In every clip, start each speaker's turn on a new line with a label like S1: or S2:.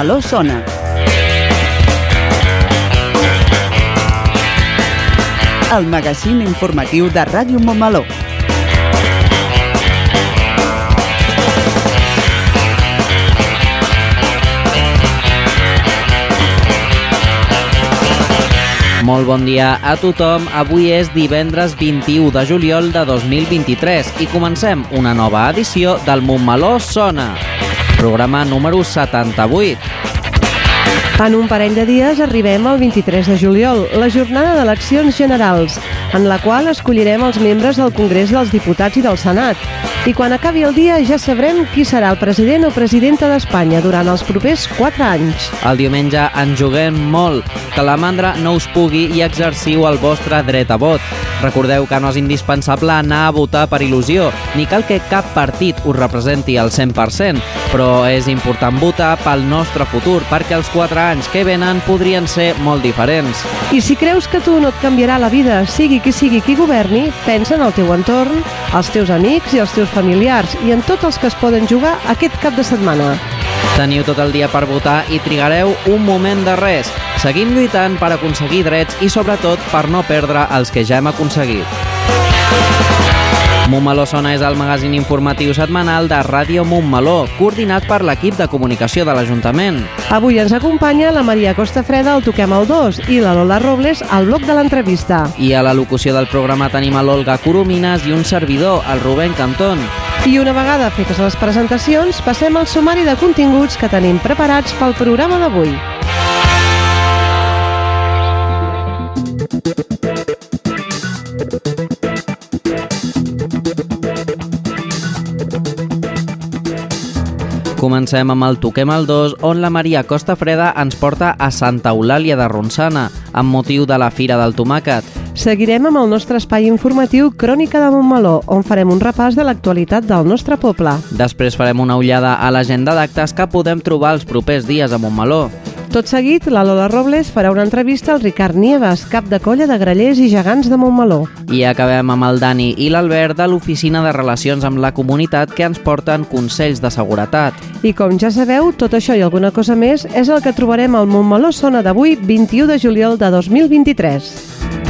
S1: Montmeló sona. El magazín informatiu de Ràdio Montmeló.
S2: Molt bon dia a tothom. Avui és divendres 21 de juliol de 2023 i comencem una nova edició del Montmeló Sona, programa número 78.
S3: En un parell de dies arribem al 23 de juliol, la jornada d'eleccions generals, en la qual escollirem els membres del Congrés dels Diputats i del Senat. I quan acabi el dia ja sabrem qui serà el president o presidenta d'Espanya durant els propers 4 anys.
S2: El diumenge en juguem molt, que la mandra no us pugui i exerciu el vostre dret a vot. Recordeu que no és indispensable anar a votar per il·lusió, ni cal que cap partit us representi al 100%, però és important votar pel nostre futur, perquè els 4 anys que venen podrien ser molt diferents.
S3: I si creus que tu no et canviarà la vida, sigui qui sigui qui governi, pensa en el teu entorn, els teus amics i els teus familiars i en tots els que es poden jugar aquest cap de setmana.
S2: Teniu tot el dia per votar i trigareu un moment de res. Seguim lluitant per aconseguir drets i sobretot per no perdre els que ja hem aconseguit. Montmeló Sona és el magazín informatiu setmanal de Ràdio Montmeló, coordinat per l'equip de comunicació de l'Ajuntament.
S3: Avui ens acompanya la Maria Costa Freda al Toquem el 2 i la Lola Robles al bloc de l'entrevista.
S2: I a la locució del programa tenim a l'Olga Coromines i un servidor, el Rubén Cantón.
S3: I una vegada fetes les presentacions, passem al sumari de continguts que tenim preparats pel programa d'avui.
S2: Comencem amb el Toquem el 2, on la Maria Costa Freda ens porta a Santa Eulàlia de Ronçana, amb motiu de la Fira del Tomàquet.
S3: Seguirem amb el nostre espai informatiu Crònica de Montmeló, on farem un repàs de l'actualitat del nostre poble.
S2: Després farem una ullada a l'agenda d'actes que podem trobar els propers dies a Montmeló.
S3: Tot seguit, la Lola Robles farà una entrevista al Ricard Nieves, cap de colla de grallers i gegants de Montmeló.
S2: I acabem amb el Dani i l'Albert de l'Oficina de Relacions amb la Comunitat que ens porten consells de seguretat.
S3: I com ja sabeu, tot això i alguna cosa més és el que trobarem al Montmeló Sona d'avui, 21 de juliol de 2023.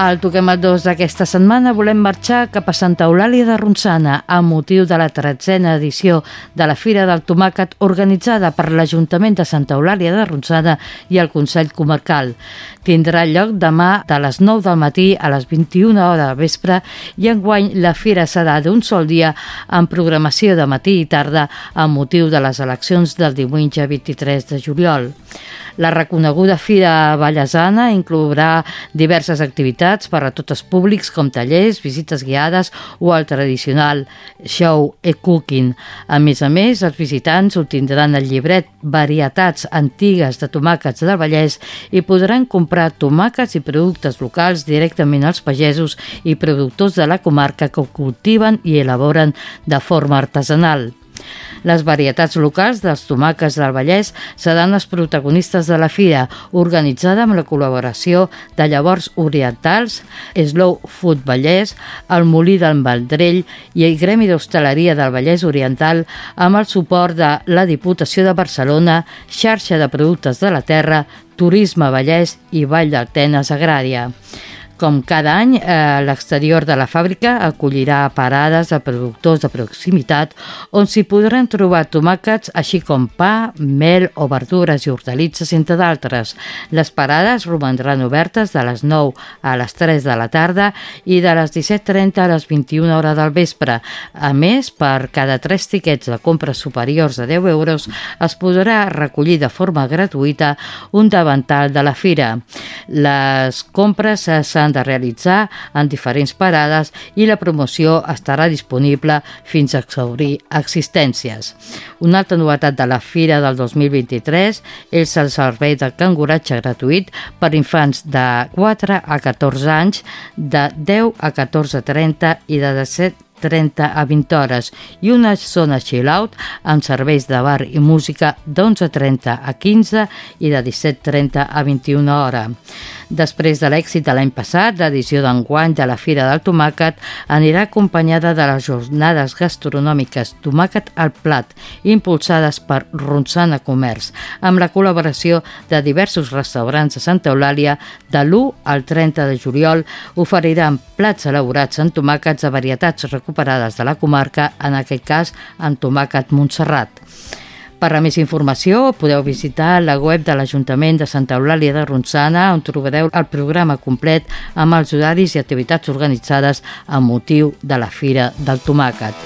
S4: Al Toquem el 2 d'aquesta setmana volem marxar cap a Santa Eulàlia de Ronçana amb motiu de la tretzena edició de la Fira del Tomàquet organitzada per l'Ajuntament de Santa Eulàlia de Ronçana i el Consell Comarcal. Tindrà lloc demà de les 9 del matí a les 21 hores de vespre i enguany la fira serà d'un sol dia amb programació de matí i tarda amb motiu de les eleccions del diumenge 23 de juliol. La reconeguda Fira Vallesana inclourà diverses activitats per a tots els públics com tallers, visites guiades o el tradicional show e-cooking. A més a més, els visitants obtindran el llibret Varietats antigues de tomàquets del Vallès i podran comprar tomàquets i productes locals directament als pagesos i productors de la comarca que ho cultiven i elaboren de forma artesanal. Les varietats locals dels tomàquets del Vallès seran els protagonistes de la fira, organitzada amb la col·laboració de Llavors Orientals, Slow Food Vallès, el Molí del Vendrell i el Gremi d'Hostaleria del Vallès Oriental amb el suport de la Diputació de Barcelona, xarxa de productes de la terra, Turisme Vallès i Vall d'Altenes Agrària. Com cada any, eh, l'exterior de la fàbrica acollirà parades de productors de proximitat on s'hi podran trobar tomàquets, així com pa, mel o verdures i hortalisses, entre d'altres. Les parades romandran obertes de les 9 a les 3 de la tarda i de les 17.30 a les 21 hores del vespre. A més, per cada 3 tiquets de compres superiors a 10 euros es podrà recollir de forma gratuïta un davantal de la fira. Les compres s'han de realitzar en diferents parades i la promoció estarà disponible fins a exaurir existències. Una altra novetat de la Fira del 2023 és el servei de canguratge gratuït per infants de 4 a 14 anys, de 10 a 14 a 30 i de 17 30 a 20 hores i una zona chill-out amb serveis de bar i música d'11.30 a 15 i de 17.30 a 21 hora. Després de l'èxit de l'any passat, l'edició d'enguany de la Fira del Tomàquet anirà acompanyada de les jornades gastronòmiques Tomàquet al Plat, impulsades per Ronçana Comerç, amb la col·laboració de diversos restaurants de Santa Eulàlia de l'1 al 30 de juliol oferiran plats elaborats en tomàquets de varietats recuperades de la comarca, en aquest cas en tomàquet Montserrat. Per a més informació podeu visitar la web de l'Ajuntament de Santa Eulàlia de Ronçana on trobareu el programa complet amb els horaris i activitats organitzades a motiu de la Fira del Tomàquet.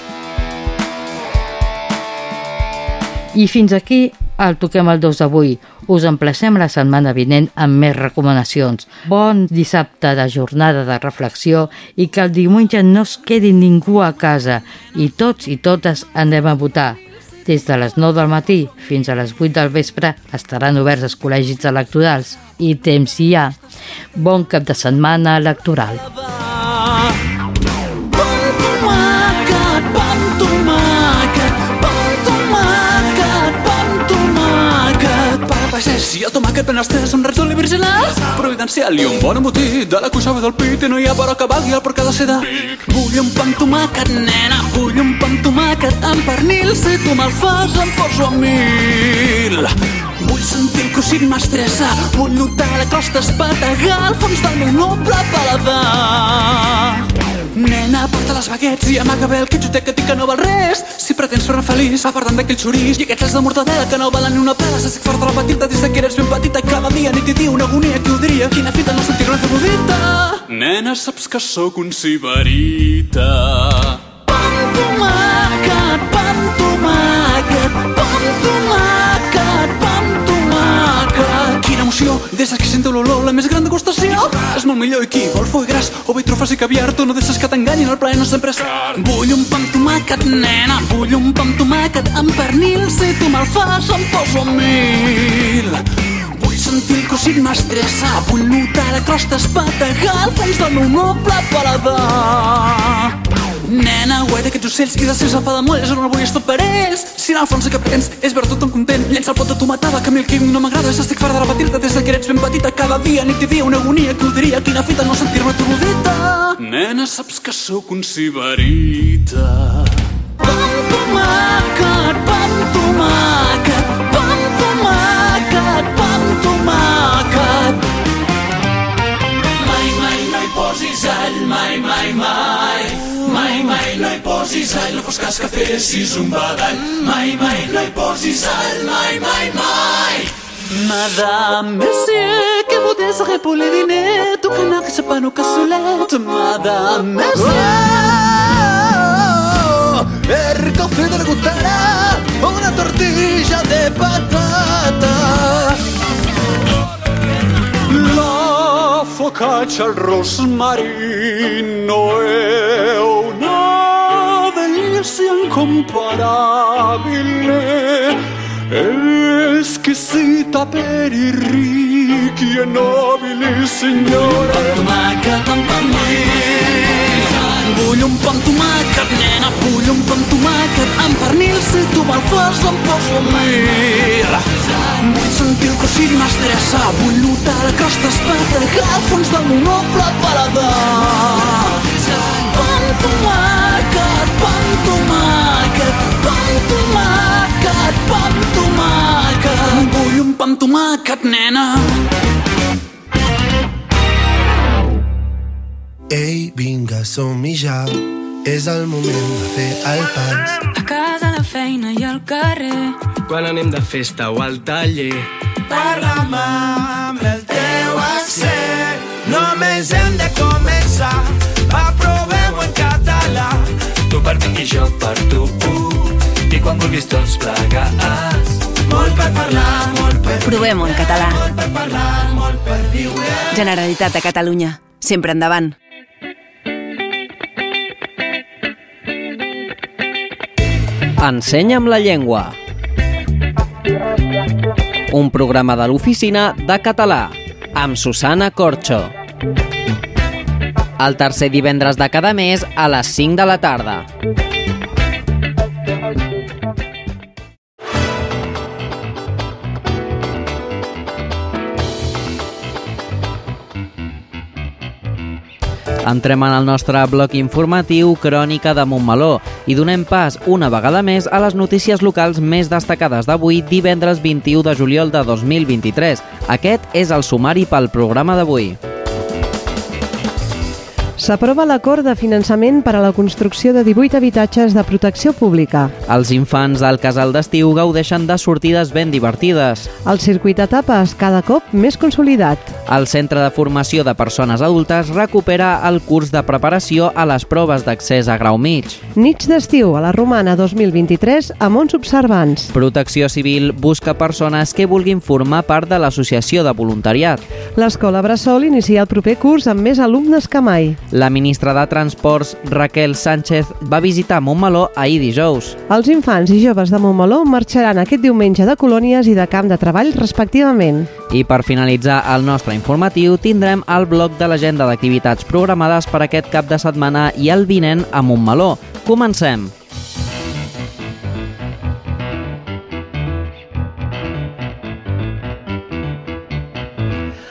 S4: I fins aquí el Toquem el 2 d'avui. Us emplacem la setmana vinent amb més recomanacions. Bon dissabte de jornada de reflexió i que el diumenge no es quedi ningú a casa i tots i totes anem a votar. Des de les 9 del matí fins a les 8 del vespre estaran oberts els col·legis electorals i temps hi ha. Bon cap de setmana electoral.
S5: pagès tomàquet ben estès amb raig virginal providencial i un bon emotí de la cuixava del pit i no hi ha però que valgui el porc de seda vull un pa amb tomàquet, nena vull un pa amb tomàquet amb pernil. Si tu me'l fas em poso a mil. Vull sentir el cossit m'estressa Vull notar la costa espategar al fons del meu noble paladar Nena, porta les baguettes i amaga bé el quitxotet que tinc que no val res. Si pretens fer-me feliç, va parlant d'aquell xorís i aquests de mortadela que no valen ni una pela. S'estic fort de la petita des que eres ben petita. Cada dia nit i dia una agonia que ho diria. Quina fita no sentir-me fer bodita. Nena, saps que sóc un ciberita. Pa emoció, des que sento l'olor, la més gran degustació. És molt millor i qui vol foie gras o bé trufes i caviar, tu no deixes que t'enganyin, el plaer no sempre és. Vull un pa amb tomàquet, nena, vull un pa amb tomàquet amb pernil, si tu me'l fas em poso a mil. Vull sentir el cossit m'estressa, vull notar la crosta espategar al fons del meu noble paladar. Nena, guai d'aquests ocells i dels seus alfa de molles on el vull estar per ells. Si en el fons que pretens és veure tothom content, llença el pot de tomatada que a mi el quim no m'agrada, s'estic fart de repetir-te des que eres ben petita, cada dia, nit i dia, una agonia que ho diria, quina fita no sentir-me turbudita. Nena, saps que sóc un ciberita. Pa amb tomàquet, pa amb tomàquet, pa amb tomàquet, pa amb tomàquet. Mai, mai hi posis all, mai, mai, mai. Mai, mai no hi posis all, no fos cas que fessis un badall. Mai, mai no hi posis all, mai, mai, mai. Madame, monsieur, que vous désirez pour le dîner Tu connais ce panneau cassolette Madame, monsieur
S6: Per cofre della cuttara una tortilla de patata
S5: La focaccia al rosmarino è una delizia incomparabile esquisita per i ricchi e nobili signore tomàquet amb pernil vull un pa amb tomàquet nena vull un pa amb tomàquet. Amb pernil si tu me'l fas em poso a mil vull sentir el cossit m'estressa. Vull notar la costa espategar al fons del meu noble paladar pa amb tomàquet pa amb tomàquet pa amb tomàquet pa amb tomàquet vull un pa amb tomàquet nena
S6: Pa amb tomàquet, pa amb tomàquet, pa amb tomàquet. Vull un pa amb tomàquet, nena. Vull un pa amb tomàquet, pa amb tomàquet, pa amb tomàquet. Vull un pa amb tomàquet, nena. Vull un pa amb tomàquet, pa amb tomàquet, pa amb tomàquet. Vull un pa amb tomàquet, nena. som ja. És el moment de fer el pas.
S7: A casa, a la feina i al carrer.
S8: Quan anem de festa o al taller.
S6: Parla'm amb el teu accent. Només hem de començar. Va, provem-ho en català.
S8: Tu per mi i jo per tu. I quan vulguis tots plegats.
S6: Molt per parlar, molt per
S9: Provem-ho en català.
S6: Molt per parlar, molt per viure.
S9: Generalitat de Catalunya. Sempre endavant.
S2: Ensenya'm la llengua. Un programa de l'oficina de català amb Susana Corxo. El tercer divendres de cada mes a les 5 de la tarda. Entrem en el nostre bloc informatiu Crònica de Montmeló i donem pas una vegada més a les notícies locals més destacades d'avui, divendres 21 de juliol de 2023. Aquest és el sumari pel programa d'avui.
S3: S'aprova l'acord de finançament per a la construcció de 18 habitatges de protecció pública.
S2: Els infants del casal d'estiu gaudeixen de sortides ben divertides.
S3: El circuit etapes cada cop més consolidat.
S2: El Centre de Formació de Persones Adultes recupera el curs de preparació a les proves d'accés a grau mig.
S3: Nits d'estiu a la Romana 2023 amb uns observants.
S2: Protecció Civil busca persones que vulguin formar part de l'associació de voluntariat.
S3: L'escola Bressol inicia el proper curs amb més alumnes que mai.
S2: La ministra de Transports, Raquel Sánchez, va visitar Montmeló ahir dijous.
S3: Els infants i joves de Montmeló marxaran aquest diumenge de colònies i de camp de treball respectivament.
S2: I per finalitzar el nostre informatiu tindrem el bloc de l'agenda d'activitats programades per aquest cap de setmana i el vinent a Montmeló. Comencem!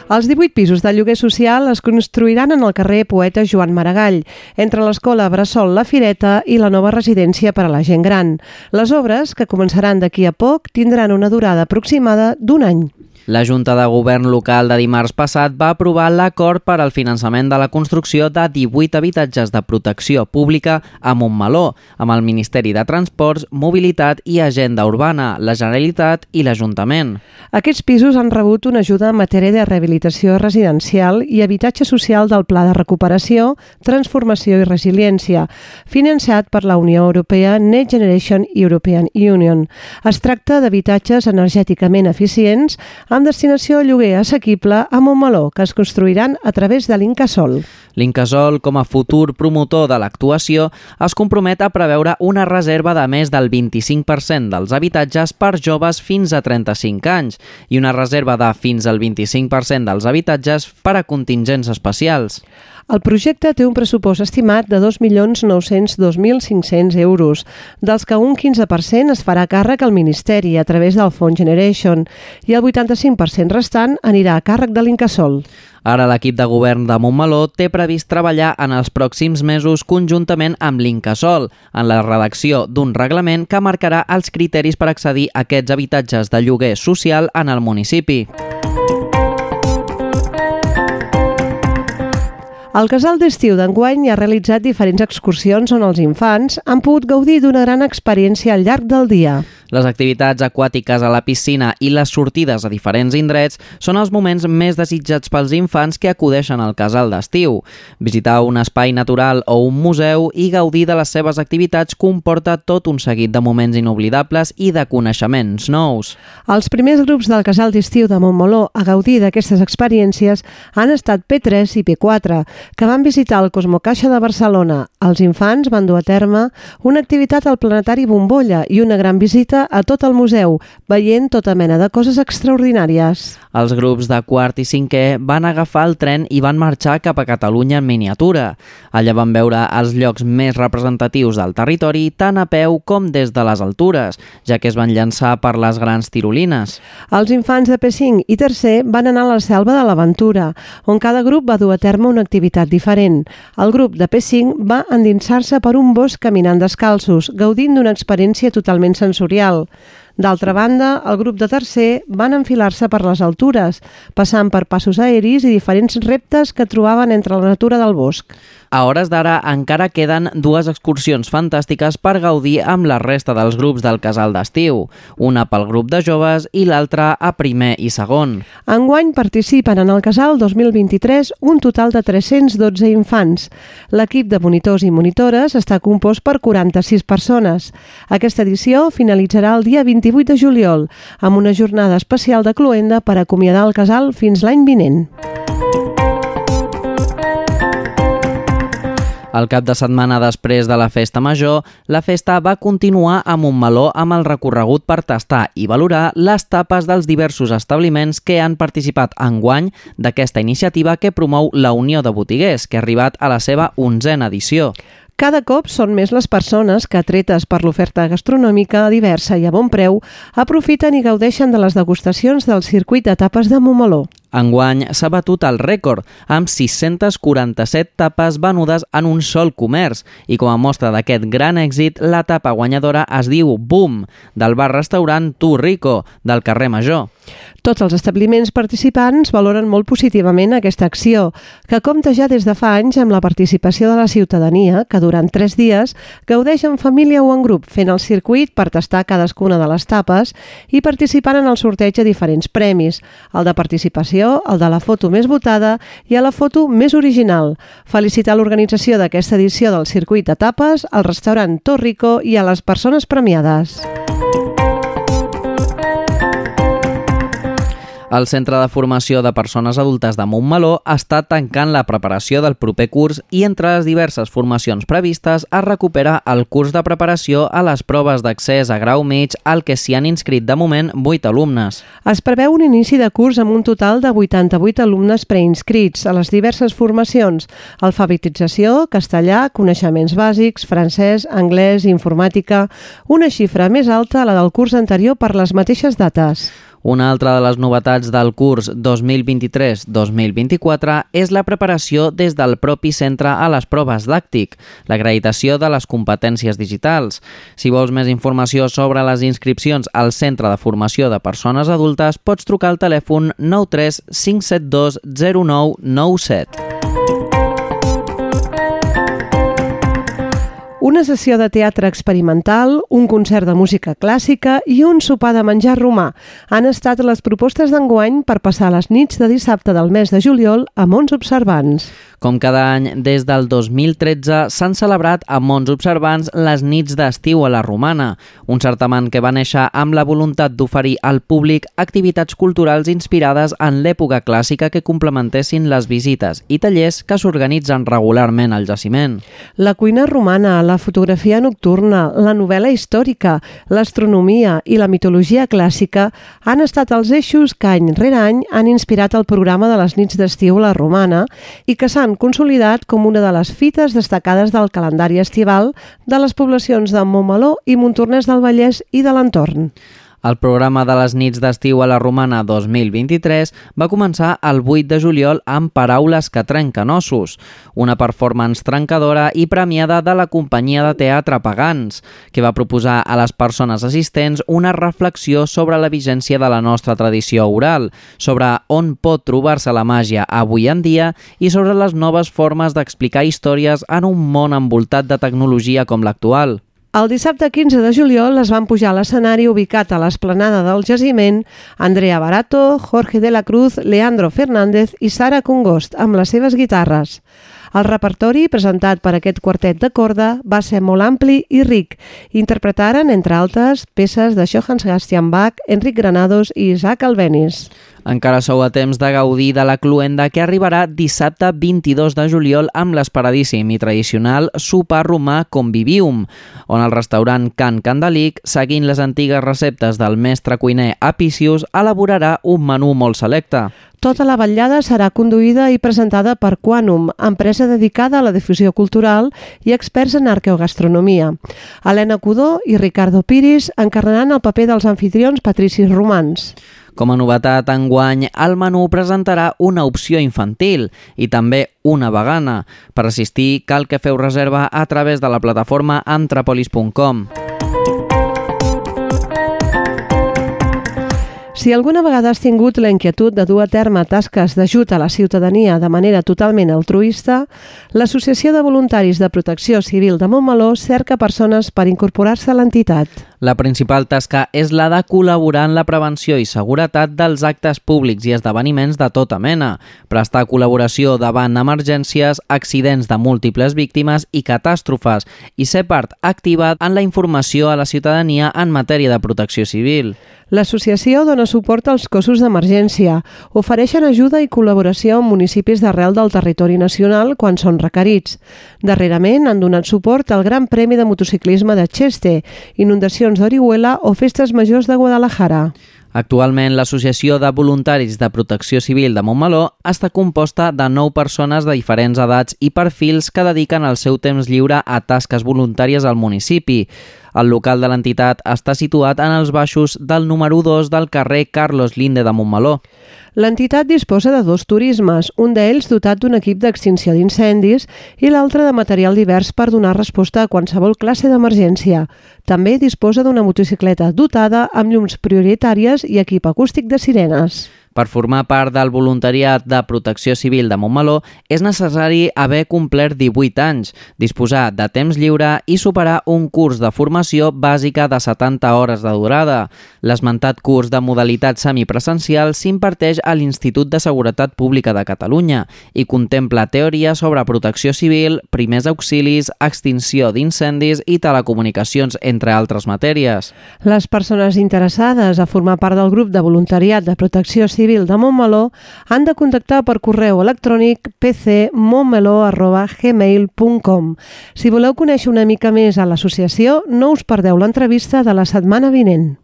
S3: Els 18 pisos de lloguer social es construiran en el carrer Poeta Joan Maragall, entre l'escola Bressol La Fireta i la nova residència per a la gent gran. Les obres, que començaran d'aquí a poc, tindran una durada aproximada d'un any.
S2: La Junta de Govern local de dimarts passat va aprovar l'acord per al finançament de la construcció de 18 habitatges de protecció pública a Montmeló, amb el Ministeri de Transports, Mobilitat i Agenda Urbana, la Generalitat i l'Ajuntament.
S3: Aquests pisos han rebut una ajuda en matèria de rehabilitació residencial i habitatge social del Pla de Recuperació, Transformació i Resiliència, finançat per la Unió Europea Next Generation European Union. Es tracta d'habitatges energèticament eficients amb destinació a lloguer assequible a Montmeló, que es construiran a través de l'Incasol.
S2: L'Incasol, com a futur promotor de l'actuació, es compromet a preveure una reserva de més del 25% dels habitatges per joves fins a 35 anys i una reserva de fins al 25% dels habitatges per a contingents especials.
S3: El projecte té un pressupost estimat de 2.902.500 euros, dels que un 15% es farà càrrec al Ministeri a través del Fons Generation i el 85% restant anirà a càrrec de l'Incasol.
S2: Ara l'equip de govern de Montmeló té previst treballar en els pròxims mesos conjuntament amb l'Incasol en la redacció d'un reglament que marcarà els criteris per accedir a aquests habitatges de lloguer social en el municipi.
S3: El casal d'estiu d'enguany ha realitzat diferents excursions on els infants han pogut gaudir d'una gran experiència al llarg del dia.
S2: Les activitats aquàtiques a la piscina i les sortides a diferents indrets són els moments més desitjats pels infants que acudeixen al casal d'estiu. Visitar un espai natural o un museu i gaudir de les seves activitats comporta tot un seguit de moments inoblidables i de coneixements nous.
S3: Els primers grups del casal d'estiu de Montmeló a gaudir d'aquestes experiències han estat P3 i P4, que van visitar el Cosmocaixa de Barcelona. Els infants van dur a terme una activitat al Planetari Bombolla i una gran visita a tot el museu, veient tota mena de coses extraordinàries.
S2: Els grups de quart i cinquè van agafar el tren i van marxar cap a Catalunya en miniatura. Allà van veure els llocs més representatius del territori tant a peu com des de les altures, ja que es van llançar per les grans tirolines.
S3: Els infants de P5 i tercer van anar a la selva de l'Aventura, on cada grup va dur a terme una activitat diferent. El grup de P5 va endinsar-se per un bosc caminant descalços, gaudint d'una experiència totalment sensorial. D'altra banda, el grup de tercer van enfilar-se per les altures, passant per passos aeris i diferents reptes que trobaven entre la natura del bosc.
S2: A hores d'ara encara queden dues excursions fantàstiques per gaudir amb la resta dels grups del casal d'estiu, una pel grup de joves i l'altra a primer i segon.
S3: Enguany participen en el casal 2023 un total de 312 infants. L'equip de monitors i monitores està compost per 46 persones. Aquesta edició finalitzarà el dia 28 de juliol amb una jornada especial de cluenda per acomiadar el casal fins l'any vinent.
S2: El cap de setmana després de la festa major, la festa va continuar a Montmeló amb el recorregut per tastar i valorar les tapes dels diversos establiments que han participat enguany d'aquesta iniciativa que promou la Unió de Botiguers, que ha arribat a la seva onzena edició.
S3: Cada cop són més les persones que, tretes per l'oferta gastronòmica diversa i a bon preu, aprofiten i gaudeixen de les degustacions del circuit de tapes de Montmeló.
S2: Enguany s'ha batut el rècord, amb 647 tapes venudes en un sol comerç, i com a mostra d'aquest gran èxit, la tapa guanyadora es diu Boom, del bar-restaurant Tu Rico, del carrer Major.
S3: Tots els establiments participants valoren molt positivament aquesta acció, que compta ja des de fa anys amb la participació de la ciutadania, que durant tres dies gaudeix en família o en grup, fent el circuit per tastar cadascuna de les tapes i participant en el sorteig de diferents premis, el de participació el de la foto més votada i a la foto més original. Felicitar l'organització d'aquesta edició del circuit de tapes, al restaurant Torrico i a les persones premiades.
S2: El Centre de Formació de Persones Adultes de Montmeló està tancant la preparació del proper curs i entre les diverses formacions previstes es recupera el curs de preparació a les proves d'accés a grau mig al que s'hi han inscrit de moment 8 alumnes.
S3: Es preveu un inici de curs amb un total de 88 alumnes preinscrits a les diverses formacions, alfabetització, castellà, coneixements bàsics, francès, anglès, informàtica, una xifra més alta a la del curs anterior per les mateixes dates.
S2: Una altra de les novetats del curs 2023-2024 és la preparació des del propi centre a les proves d'àctic, l'acreditació de les competències digitals. Si vols més informació sobre les inscripcions al Centre de Formació de Persones Adultes, pots trucar al telèfon 93 572 0997.
S3: Una sessió de teatre experimental, un concert de música clàssica i un sopar de menjar romà han estat les propostes d'enguany per passar les nits de dissabte del mes de juliol a Mons Observants.
S2: Com cada any, des del 2013 s'han celebrat a Mons Observants les nits d'estiu a la Romana, un certament que va néixer amb la voluntat d'oferir al públic activitats culturals inspirades en l'època clàssica que complementessin les visites i tallers que s'organitzen regularment al jaciment.
S3: La cuina romana, la la fotografia nocturna, la novel·la històrica, l'astronomia i la mitologia clàssica han estat els eixos que any rere any han inspirat el programa de les nits d'estiu la Romana i que s'han consolidat com una de les fites destacades del calendari estival de les poblacions de Montmeló i Montornès del Vallès i de l'entorn.
S2: El programa de les nits d'estiu a la Romana 2023 va començar el 8 de juliol amb Paraules que trenquen ossos, una performance trencadora i premiada de la companyia de teatre Pagans, que va proposar a les persones assistents una reflexió sobre la vigència de la nostra tradició oral, sobre on pot trobar-se la màgia avui en dia i sobre les noves formes d'explicar històries en un món envoltat de tecnologia com l'actual.
S3: El dissabte 15 de juliol es van pujar a l'escenari ubicat a l'esplanada del jaciment Andrea Barato, Jorge de la Cruz, Leandro Fernández i Sara Congost amb les seves guitarres. El repertori presentat per aquest quartet de corda va ser molt ampli i ric. Interpretaren, entre altres, peces de Johann Sebastian Bach, Enric Granados i Isaac Albéniz.
S2: Encara sou a temps de gaudir de la cluenda que arribarà dissabte 22 de juliol amb l'esperadíssim i tradicional sopar romà Convivium, on el restaurant Can Candalic, seguint les antigues receptes del mestre cuiner Apicius, elaborarà un menú molt selecte.
S3: Tota la vetllada serà conduïda i presentada per Quanum, empresa dedicada a la difusió cultural i experts en arqueogastronomia. Helena Cudó i Ricardo Piris encarnaran el paper dels anfitrions patricis romans.
S2: Com a novetat, enguany, el menú presentarà una opció infantil i també una vegana. Per assistir, cal que feu reserva a través de la plataforma antrapolis.com.
S3: Si alguna vegada has tingut la inquietud de dur a terme tasques d'ajut a la ciutadania de manera totalment altruista, l'Associació de Voluntaris de Protecció Civil de Montmeló cerca persones per incorporar-se a l'entitat.
S2: La principal tasca és la de col·laborar en la prevenció i seguretat dels actes públics i esdeveniments de tota mena, prestar col·laboració davant emergències, accidents de múltiples víctimes i catàstrofes i ser part activa en la informació a la ciutadania en matèria de protecció civil.
S3: L'associació dona suport als cossos d'emergència, ofereixen ajuda i col·laboració amb municipis d'arrel del territori nacional quan són requerits. Darrerament han donat suport al Gran Premi de Motociclisme de Cheste, inundacions d'Orihuela o festes majors de Guadalajara.
S2: Actualment, l'Associació de Voluntaris de Protecció Civil de Montmeló està composta de 9 persones de diferents edats i perfils que dediquen el seu temps lliure a tasques voluntàries al municipi. El local de l'entitat està situat en els baixos del número 2 del carrer Carlos Linde de Montmeló.
S3: L'entitat disposa de dos turismes, un d'ells dotat d'un equip d'extinció d'incendis i l'altre de material divers per donar resposta a qualsevol classe d'emergència. També disposa d'una motocicleta dotada amb llums prioritàries i equip acústic de sirenes.
S2: Per formar part del voluntariat de protecció civil de Montmeló és necessari haver complert 18 anys, disposar de temps lliure i superar un curs de formació bàsica de 70 hores de durada. L'esmentat curs de modalitat semipresencial s'imparteix a l'Institut de Seguretat Pública de Catalunya i contempla teoria sobre protecció civil, primers auxilis, extinció d'incendis i telecomunicacions, entre altres matèries.
S3: Les persones interessades a formar part del grup de voluntariat de protecció civil de Montmeló han de contactar per correu electrònic pcmontmeló.gmail.com. Si voleu conèixer una mica més a l'associació, no us perdeu l'entrevista de la setmana vinent.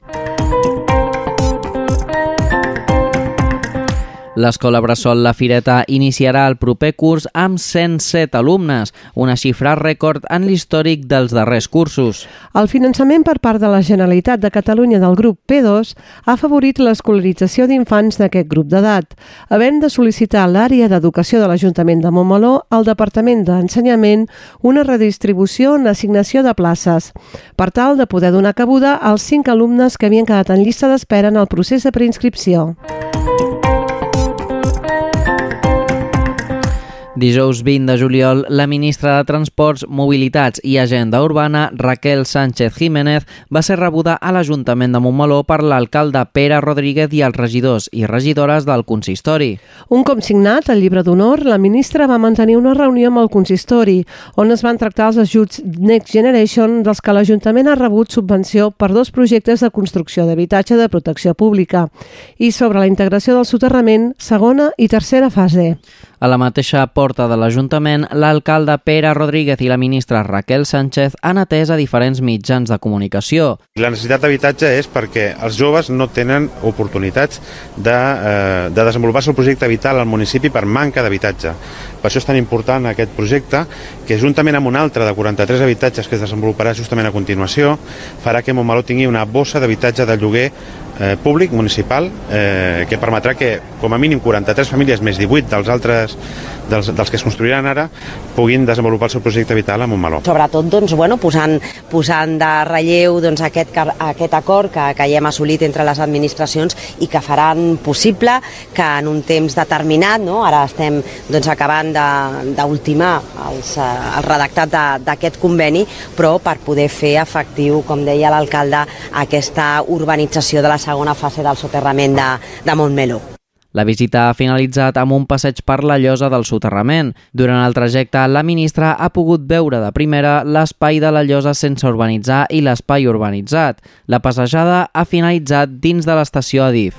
S2: L'Escola Bressol La Fireta iniciarà el proper curs amb 107 alumnes, una xifra rècord en l'històric dels darrers cursos.
S3: El finançament per part de la Generalitat de Catalunya del grup P2 ha afavorit l'escolarització d'infants d'aquest grup d'edat, havent de sol·licitar l'àrea d'educació de l'Ajuntament de Montmeló al Departament d'Ensenyament una redistribució en l'assignació de places, per tal de poder donar cabuda als cinc alumnes que havien quedat en llista d'espera en el procés de preinscripció.
S2: Dijous 20 de juliol, la ministra de Transports, Mobilitats i Agenda Urbana, Raquel Sánchez Jiménez, va ser rebuda a l'Ajuntament de Montmeló per l'alcalde Pere Rodríguez i els regidors i regidores del consistori.
S3: Un cop signat el llibre d'honor, la ministra va mantenir una reunió amb el consistori, on es van tractar els ajuts Next Generation dels que l'Ajuntament ha rebut subvenció per dos projectes de construcció d'habitatge de protecció pública i sobre la integració del soterrament, segona i tercera fase.
S2: A la mateixa porta de l'Ajuntament, l'alcalde Pere Rodríguez i la ministra Raquel Sánchez han atès a diferents mitjans de comunicació.
S10: La necessitat d'habitatge és perquè els joves no tenen oportunitats de, eh, de desenvolupar el projecte vital al municipi per manca d'habitatge. Per això és tan important aquest projecte, que juntament amb un altre de 43 habitatges que es desenvoluparà justament a continuació, farà que Montmeló tingui una bossa d'habitatge de lloguer eh, públic, municipal, eh, que permetrà que com a mínim 43 famílies més 18 dels altres dels, dels que es construiran ara puguin desenvolupar el seu projecte vital a Montmeló.
S11: Sobretot doncs, bueno, posant, posant de relleu doncs, aquest, aquest acord que, que ja hem assolit entre les administracions i que faran possible que en un temps determinat, no? ara estem doncs, acabant d'ultimar el redactat d'aquest conveni, però per poder fer efectiu, com deia l'alcalde, aquesta urbanització de la segona fase del soterrament de, de Montmeló.
S2: La visita ha finalitzat amb un passeig per la llosa del soterrament. Durant el trajecte, la ministra ha pogut veure de primera l'espai de la llosa sense urbanitzar i l'espai urbanitzat. La passejada ha finalitzat dins de l'estació Adif.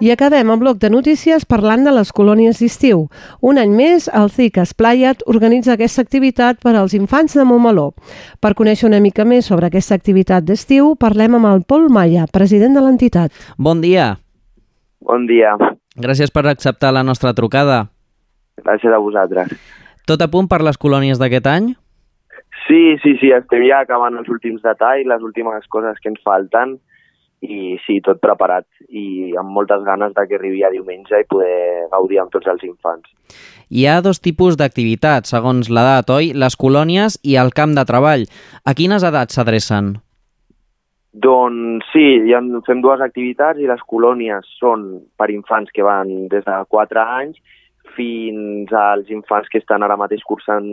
S3: I acabem el bloc de notícies parlant de les colònies d'estiu. Un any més, el CIC Esplayat organitza aquesta activitat per als infants de Montmeló. Per conèixer una mica més sobre aquesta activitat d'estiu, parlem amb el Pol Maia, president de l'entitat.
S2: Bon dia.
S12: Bon dia.
S2: Gràcies per acceptar la nostra trucada.
S12: Gràcies a vosaltres.
S2: Tot a punt per les colònies d'aquest any?
S12: Sí, sí, sí, estem ja acabant els últims detalls, les últimes coses que ens falten i sí, tot preparat i amb moltes ganes de que arribi a diumenge i poder gaudir amb tots els infants.
S2: Hi ha dos tipus d'activitats, segons l'edat, oi? Les colònies i el camp de treball. A quines edats s'adrecen?
S12: Doncs sí, ha, fem dues activitats i les colònies són per infants que van des de 4 anys fins als infants que estan ara mateix cursant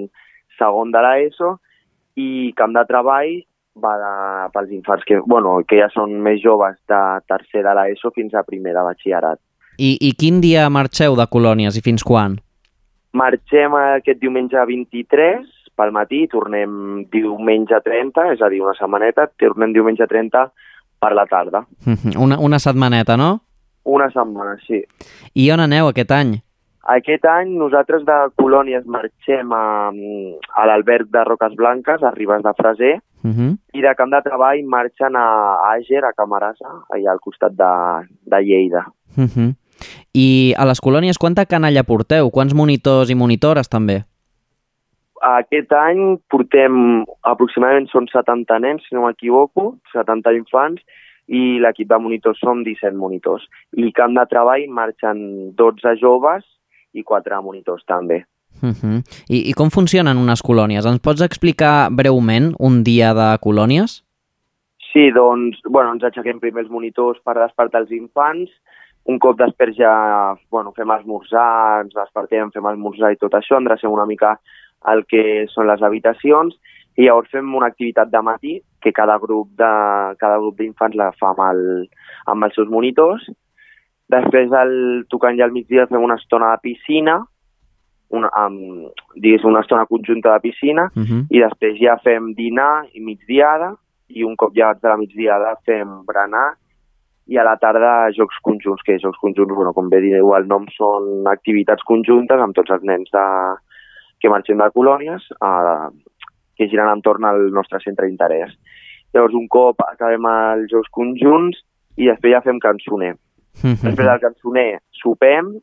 S12: segon de l'ESO i camp de treball va de, pels infants que, bueno, que ja són més joves de tercer de l'ESO fins a primer de batxillerat.
S2: I, I quin dia marxeu de colònies i fins quan?
S12: Marxem aquest diumenge 23 pel matí, tornem diumenge 30, és a dir, una setmaneta, tornem diumenge 30 per la tarda.
S2: Una, una setmaneta, no?
S12: Una setmana, sí.
S2: I on aneu aquest any?
S12: Aquest any nosaltres de colònies marxem a, a l'alberg de Roques Blanques, a Ribes de Freser,
S2: Uh -huh.
S12: i de camp de treball marxen a Àger, a Camarasa, allà al costat de, de Lleida.
S2: Uh -huh. I a les colònies quanta canalla porteu? Quants monitors i monitores també?
S12: Aquest any portem aproximadament són 70 nens, si no m'equivoco, 70 infants, i l'equip de monitors som 17 monitors. I camp de treball marxen 12 joves i 4 monitors també.
S2: Uh -huh. I, I com funcionen unes colònies? Ens pots explicar breument un dia de colònies?
S12: Sí, doncs, bueno, ens aixequem primer els monitors per despertar els infants, un cop després ja bueno, fem esmorzar, ens despertem, fem esmorzar i tot això, endrecem una mica el que són les habitacions i llavors fem una activitat de matí que cada grup de cada grup d'infants la fa amb, el, amb els seus monitors. Després, el, tocant ja al migdia, fem una estona de piscina, una, amb, diguéssim, una estona conjunta de piscina,
S2: Uh -huh.
S12: i després ja fem dinar i migdiada, i un cop llegats de la migdiada fem berenar, i a la tarda jocs conjunts, que jocs conjunts, bueno, com bé diu el nom, són activitats conjuntes amb tots els nens de, que marxem de colònies, a, que giren entorn al nostre centre d'interès. Llavors, un cop acabem els jocs conjunts i després ja fem cançoner.
S2: Uh
S12: Després del cançoner sopem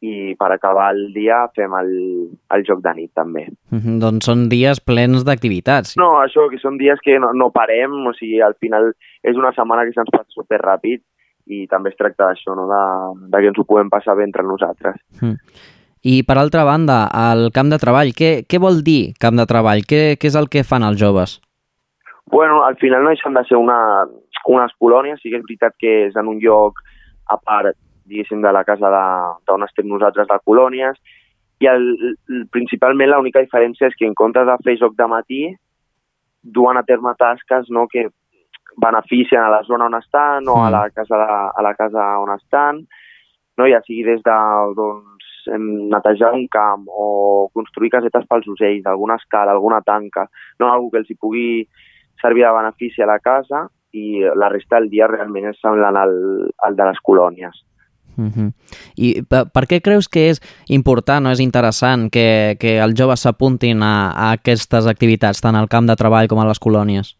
S12: i per acabar el dia fem el, el joc de nit també.
S2: Uh -huh. Doncs són dies plens d'activitats.
S12: No, això, que són dies que no, no parem, o sigui, al final és una setmana que se'ns passa super ràpid i també es tracta d'això, no? de, de que ens ho podem passar bé entre nosaltres.
S2: Mm. I per altra banda, el camp de treball, què, què vol dir camp de treball? Què, què és el que fan els joves?
S12: Bueno, al final no deixen de ser una, unes colònies, sí que és veritat que és en un lloc a part, diguéssim, de la casa d'on estem nosaltres de colònies, i el, principalment l'única diferència és que en comptes de fer joc de matí, duen a terme tasques no, que beneficien a la zona on estan o a la casa, de, a la casa on estan, no? ja sigui des de doncs, netejar un camp o construir casetes pels ocells, alguna escala, alguna tanca, no? algú que els hi pugui servir de benefici a la casa i la resta del dia realment és semblant al, al de les colònies.
S2: Uh -huh. I per, per què creus que és important o és interessant que, que els joves s'apuntin a, a aquestes activitats, tant al camp de treball com a les colònies?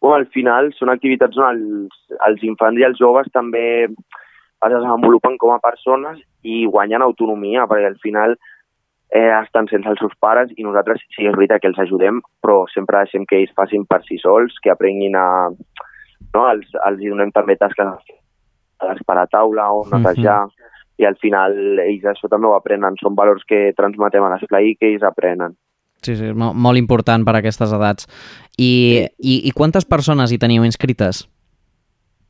S12: Bueno, al final són activitats on els, els infants i els joves també es desenvolupen com a persones i guanyen autonomia, perquè al final eh, estan sense els seus pares i nosaltres sí és veritat que els ajudem, però sempre deixem que ells facin per si sols, que aprenguin a... No? Els, els donem també tasques a l'esperar a taula o netejar, uh -huh. i al final ells això també ho aprenen, són valors que transmetem a l'esplai i que ells aprenen.
S2: Sí, sí, mo- molt important per a aquestes edats. I, i, i quantes persones hi teniu inscrites?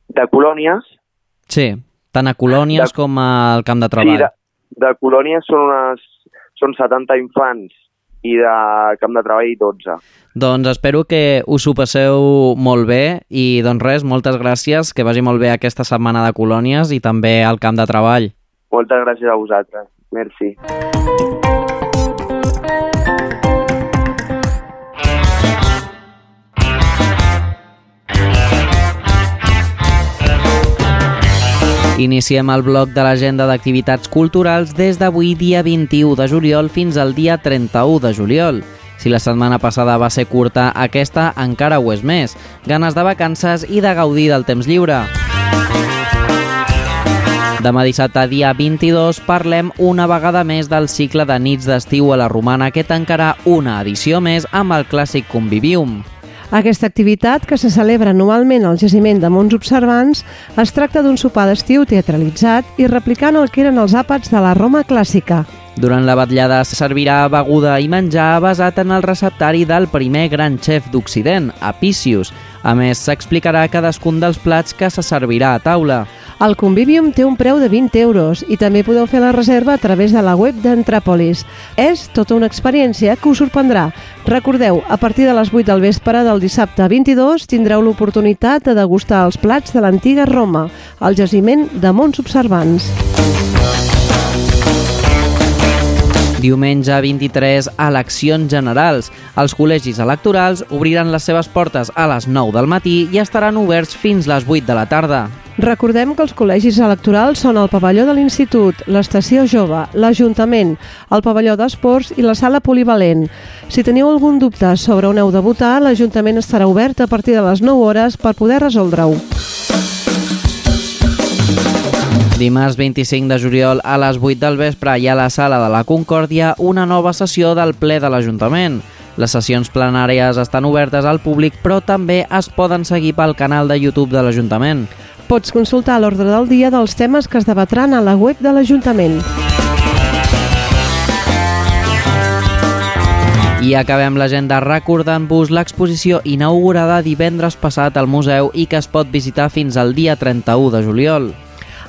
S12: De colònies,
S2: Sí, tant a colònies
S12: De-
S2: com al camp de treball.
S12: Sí, de, de colònies són unes són 70 infants i de camp de treball 12.
S2: Doncs espero que us ho passeu molt bé i doncs res, moltes gràcies, que vagi molt bé aquesta setmana de colònies i també al camp de treball.
S12: Moltes gràcies a vosaltres. Merci.
S2: Iniciem el bloc de l'agenda d'activitats culturals des d'avui dia 21 de juliol fins al dia 31 de juliol. Si la setmana passada va ser curta, aquesta encara ho és més. Ganes de vacances i de gaudir del temps lliure. Demà dissabte, dia 22, parlem una vegada més del cicle de nits d'estiu a la Romana que tancarà una edició més amb el clàssic Convivium.
S3: Aquesta activitat, que se celebra anualment al jaciment de Mons Observants, es tracta d'un sopar d'estiu teatralitzat i replicant el que eren els àpats de la Roma clàssica.
S2: Durant la batllada se servirà beguda i menjar basat en el receptari del primer gran xef d'Occident, Apicius, A més, s'explicarà cadascun dels plats que se servirà a taula.
S3: El Convivium té un preu de 20 euros i també podeu fer la reserva a través de la web d'Entràpolis. És tota una experiència que us sorprendrà. Recordeu, a partir de les 8 del vespre del dissabte 22 tindreu l'oportunitat de degustar els plats de l'antiga Roma, al jaciment de Mons Observants.
S2: Diumenge 23, eleccions generals. Els col·legis electorals obriran les seves portes a les 9 del matí i estaran oberts fins les 8 de la tarda.
S3: Recordem que els col·legis electorals són el pavelló de l'Institut, l'Estació Jove, l'Ajuntament, el pavelló d'Esports i la sala polivalent. Si teniu algun dubte sobre on heu de votar, l'Ajuntament estarà obert a partir de les 9 hores per poder resoldre-ho.
S2: Dimarts 25 de juliol a les 8 del vespre hi ha a la sala de la Concòrdia una nova sessió del ple de l'Ajuntament. Les sessions plenàries estan obertes al públic, però també es poden seguir pel canal de YouTube de l'Ajuntament.
S3: Pots consultar l'ordre del dia dels temes que es debatran a la web de l'Ajuntament.
S2: I acabem l'agenda recordant-vos l'exposició inaugurada divendres passat al museu i que es pot visitar fins al dia 31 de juliol.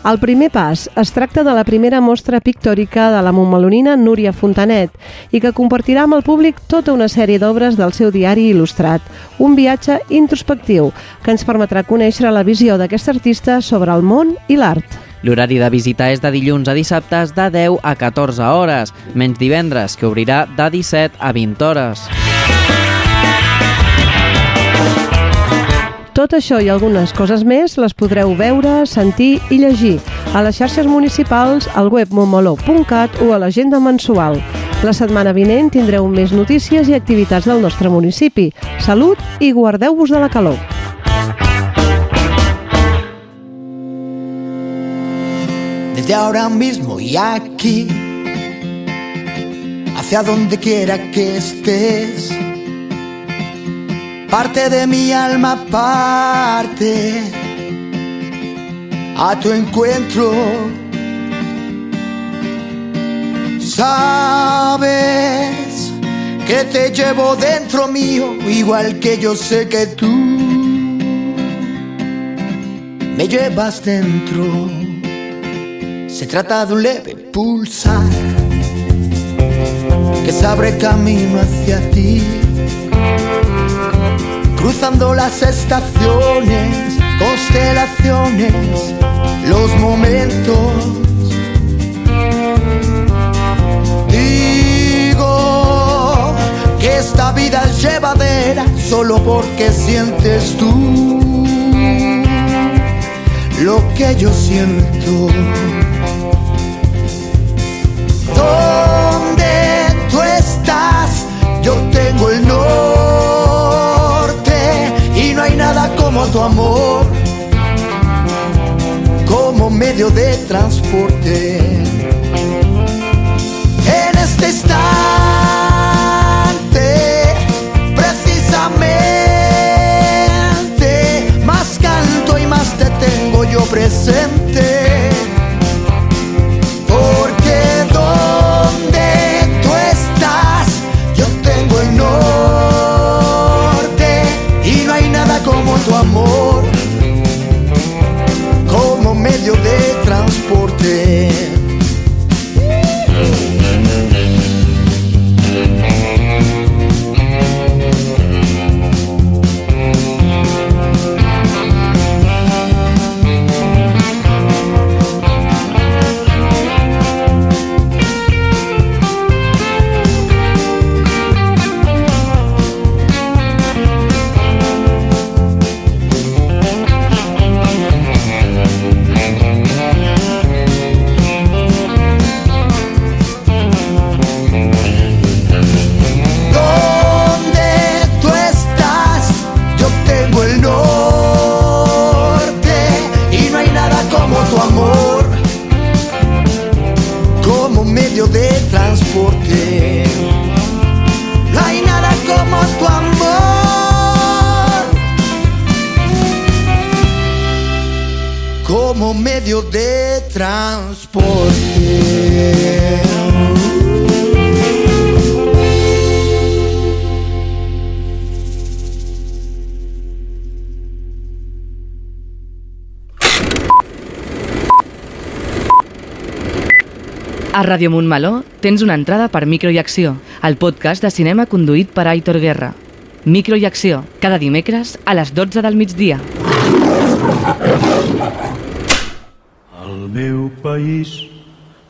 S3: El primer pas es tracta de la primera mostra pictòrica de la montmelonina Núria Fontanet i que compartirà amb el públic tota una sèrie d'obres del seu diari il·lustrat, un viatge introspectiu que ens permetrà conèixer la visió d'aquest artista sobre el món i l'art.
S2: L'horari de visita és de dilluns a dissabtes de 10 a 14 hores, menys divendres, que obrirà de 17 a 20 hores.
S3: Tot això i algunes coses més les podreu veure, sentir i llegir a les xarxes municipals, al web momoló.cat o a l'agenda mensual. La setmana vinent tindreu més notícies i activitats del nostre municipi. Salut i guardeu-vos de la calor.
S8: Desde ahora mismo y aquí, hacia donde quiera que estés, parte de mi alma parte a tu encuentro. Sabes que te llevo dentro mío, igual que yo sé que tú me llevas dentro. Se trata de un leve pulsar que se abre camino hacia ti cruzando las estaciones, constelaciones, los momentos. Digo que esta vida es llevadera solo porque sientes tú lo que yo siento. ¿Dónde como tu amor, como medio de transporte.
S13: Ràdio Montmeló tens una entrada per Micro i Acció, el podcast de cinema conduït per Aitor Guerra. Micro i Acció, cada dimecres a les 12 del migdia.
S14: Al meu país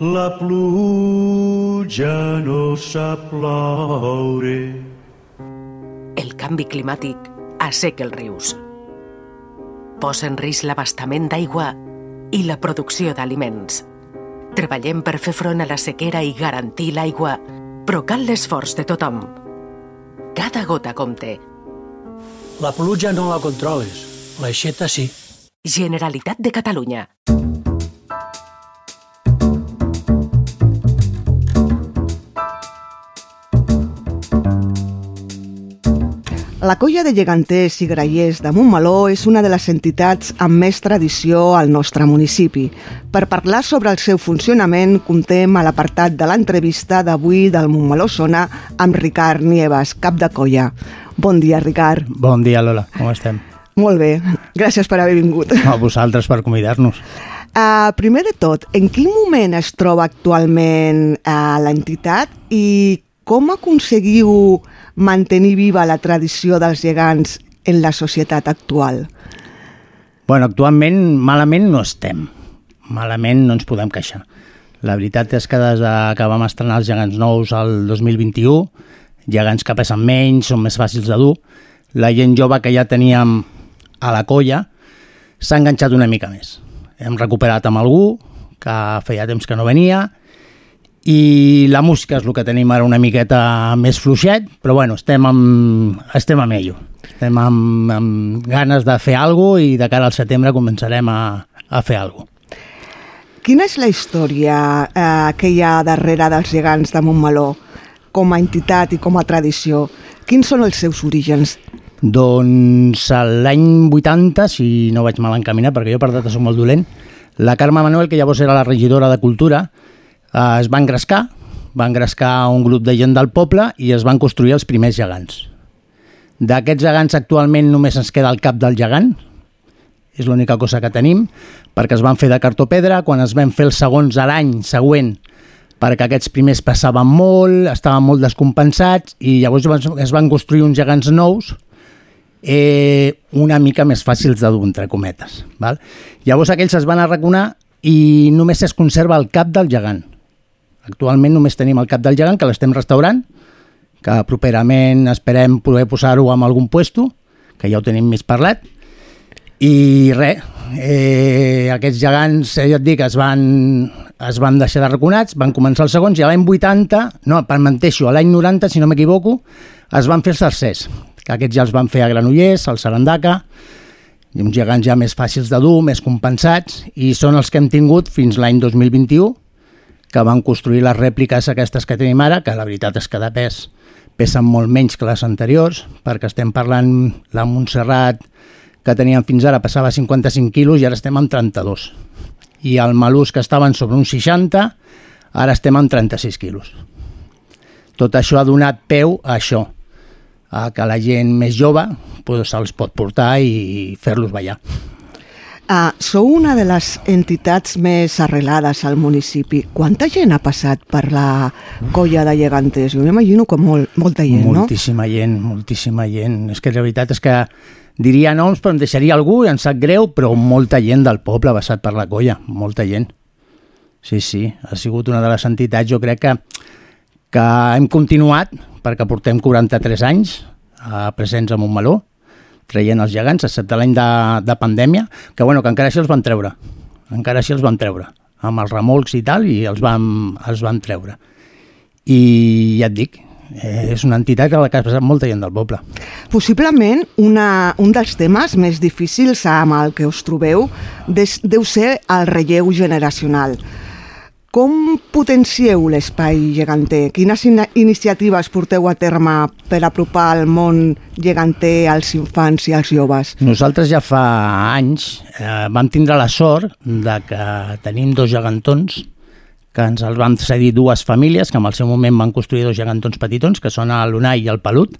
S14: la pluja no sap ploure.
S15: El canvi climàtic asseca els rius. Posa en risc l'abastament d'aigua i la producció d'aliments. Treballem per fer front a la sequera i garantir l'aigua, però cal l'esforç de tothom. Cada gota compte.
S16: La pluja no la controles, l'aixeta sí.
S15: Generalitat de Catalunya.
S17: La Colla de Lleganters i Graiers de Montmeló és una de les entitats amb més tradició al nostre municipi. Per parlar sobre el seu funcionament, contem a l'apartat de l'entrevista d'avui del Montmeló Sona amb Ricard Nieves, cap de colla. Bon dia, Ricard.
S18: Bon dia, Lola. Com estem?
S17: Molt bé. Gràcies per haver vingut.
S18: A vosaltres per convidar-nos.
S17: Uh, primer de tot, en quin moment es troba actualment uh, l'entitat i com aconseguiu mantenir viva la tradició dels gegants en la societat actual?
S18: Bueno, actualment malament no estem. Malament no ens podem queixar. La veritat és que des que vam estrenar els gegants nous al 2021, gegants que pesen menys, són més fàcils de dur, la gent jove que ja teníem a la colla s'ha enganxat una mica més. Hem recuperat amb algú que feia temps que no venia i la música és el que tenim ara una miqueta més fluixet, però bueno, estem amb, estem amb ello. Estem amb, amb ganes de fer alguna cosa i de cara al setembre començarem a, a fer alguna cosa.
S17: Quina és la història eh, que hi ha darrere dels gegants de Montmeló com a entitat i com a tradició? Quins són els seus orígens?
S18: Doncs l'any 80, si no vaig mal encaminar, perquè jo per data soc molt dolent, la Carme Manuel, que llavors era la regidora de Cultura, es va engrescar, va engrescar un grup de gent del poble i es van construir els primers gegants. D'aquests gegants actualment només ens queda el cap del gegant, és l'única cosa que tenim, perquè es van fer de cartopedra, quan es van fer els segons a l'any següent, perquè aquests primers passaven molt, estaven molt descompensats, i llavors es van construir uns gegants nous, eh, una mica més fàcils de dur, entre cometes. Val? Llavors aquells es van arraconar i només es conserva el cap del gegant. Actualment només tenim el cap del gegant, que l'estem restaurant, que properament esperem poder posar-ho en algun puesto, que ja ho tenim més parlat, i res, eh, aquests gegants, eh, ja et dic, es van, es van deixar de raconats, van començar els segons, i l'any 80, no, per menteixo, a l'any 90, si no m'equivoco, es van fer els tercers, que aquests ja els van fer a Granollers, al Sarandaca, i uns gegants ja més fàcils de dur, més compensats, i són els que hem tingut fins l'any 2021, que van construir les rèpliques aquestes que tenim ara, que la veritat és que de pes pesen molt menys que les anteriors, perquè estem parlant la Montserrat, que teníem fins ara passava 55 quilos i ara estem amb 32. I el malús que estaven sobre uns 60, ara estem amb 36 quilos. Tot això ha donat peu a això, a que la gent més jove pues, se'ls pot portar i fer-los ballar.
S17: Uh, sou una de les entitats més arrelades al municipi. Quanta gent ha passat per la colla de llegantes? Jo m'imagino que molt, molta gent,
S18: moltíssima no? Moltíssima gent, moltíssima gent. És que la veritat és que diria noms, però em deixaria algú, em sap greu, però molta gent del poble ha passat per la colla, molta gent. Sí, sí, ha sigut una de les entitats, jo crec que, que hem continuat, perquè portem 43 anys eh, presents a Montmeló, traient els gegants, excepte l'any de, de pandèmia, que, bueno, que encara així els van treure. Encara així els van treure, amb els remolcs i tal, i els van, els van treure. I ja et dic, eh, és una entitat a la que ha passat molta gent del poble.
S17: Possiblement una, un dels temes més difícils amb el que us trobeu des, deu ser el relleu generacional. Com potencieu l'espai geganter? Quines in iniciatives porteu a terme per apropar el món geganter als infants i als joves?
S18: Nosaltres ja fa anys eh, vam tindre la sort de que tenim dos gegantons que ens els van cedir dues famílies que en el seu moment van construir dos gegantons petitons, que són l'Unai i el Pelut,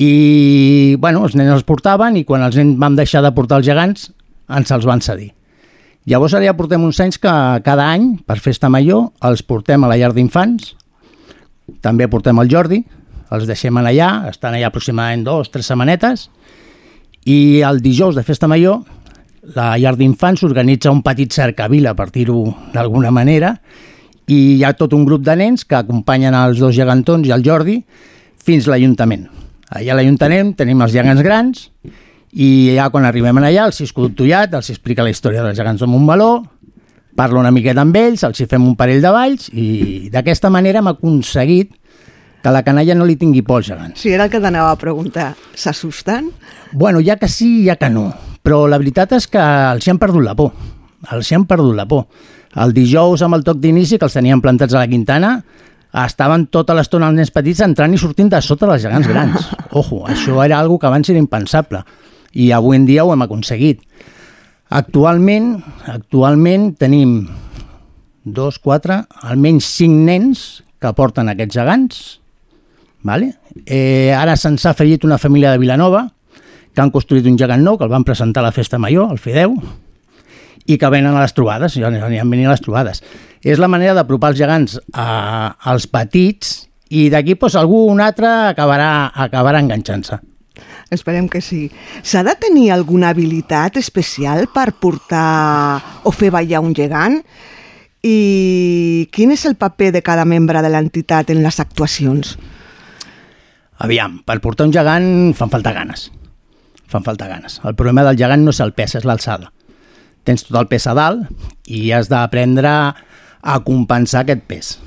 S18: i bueno, els nens els portaven i quan els nens vam deixar de portar els gegants ens els van cedir. Llavors ara ja portem uns anys que cada any, per Festa Major, els portem a la llar d'infants, també portem el Jordi, els deixem allà, estan allà aproximadament dos, tres setmanetes, i el dijous de Festa Major la llar d'infants organitza un petit cercavila, per dir-ho d'alguna manera, i hi ha tot un grup de nens que acompanyen els dos gegantons i el Jordi fins a l'Ajuntament. Allà a l'Ajuntament tenim els gegants grans i ja quan arribem allà els Cisco Tullat els explica la història dels gegants de Montmeló, parla una miqueta amb ells, els hi fem un parell de balls i d'aquesta manera hem aconseguit que la canalla no li tingui por als gegants.
S17: Sí, era el que t'anava a preguntar. S'assusten?
S18: Bueno, ja que sí, ja que no. Però la veritat és que els hi han perdut la por. Els hi han perdut la por. El dijous, amb el toc d'inici, que els tenien plantats a la Quintana, estaven tota l'estona els nens petits entrant i sortint de sota dels gegants grans. Ojo, això era algo que abans era impensable. I avui en dia ho hem aconseguit. Actualment, actualment tenim dos, quatre, almenys cinc nens que porten aquests gegants. Vale? Eh, ara se'ns ha afegit una família de Vilanova que han construït un gegant nou, que el van presentar a la festa major, el Fideu, i que venen a les trobades, ja aniran venint a les trobades. És la manera d'apropar els gegants a, als petits i d'aquí pues, algú un altre acabarà, acabarà enganxant-se.
S17: Esperem que sí. S'ha de tenir alguna habilitat especial per portar o fer ballar un gegant? I quin és el paper de cada membre de l'entitat en les actuacions?
S18: Aviam, per portar un gegant fan falta ganes. Fan falta ganes. El problema del gegant no és el pes, és l'alçada. Tens tot el pes a dalt i has d'aprendre a compensar aquest pes.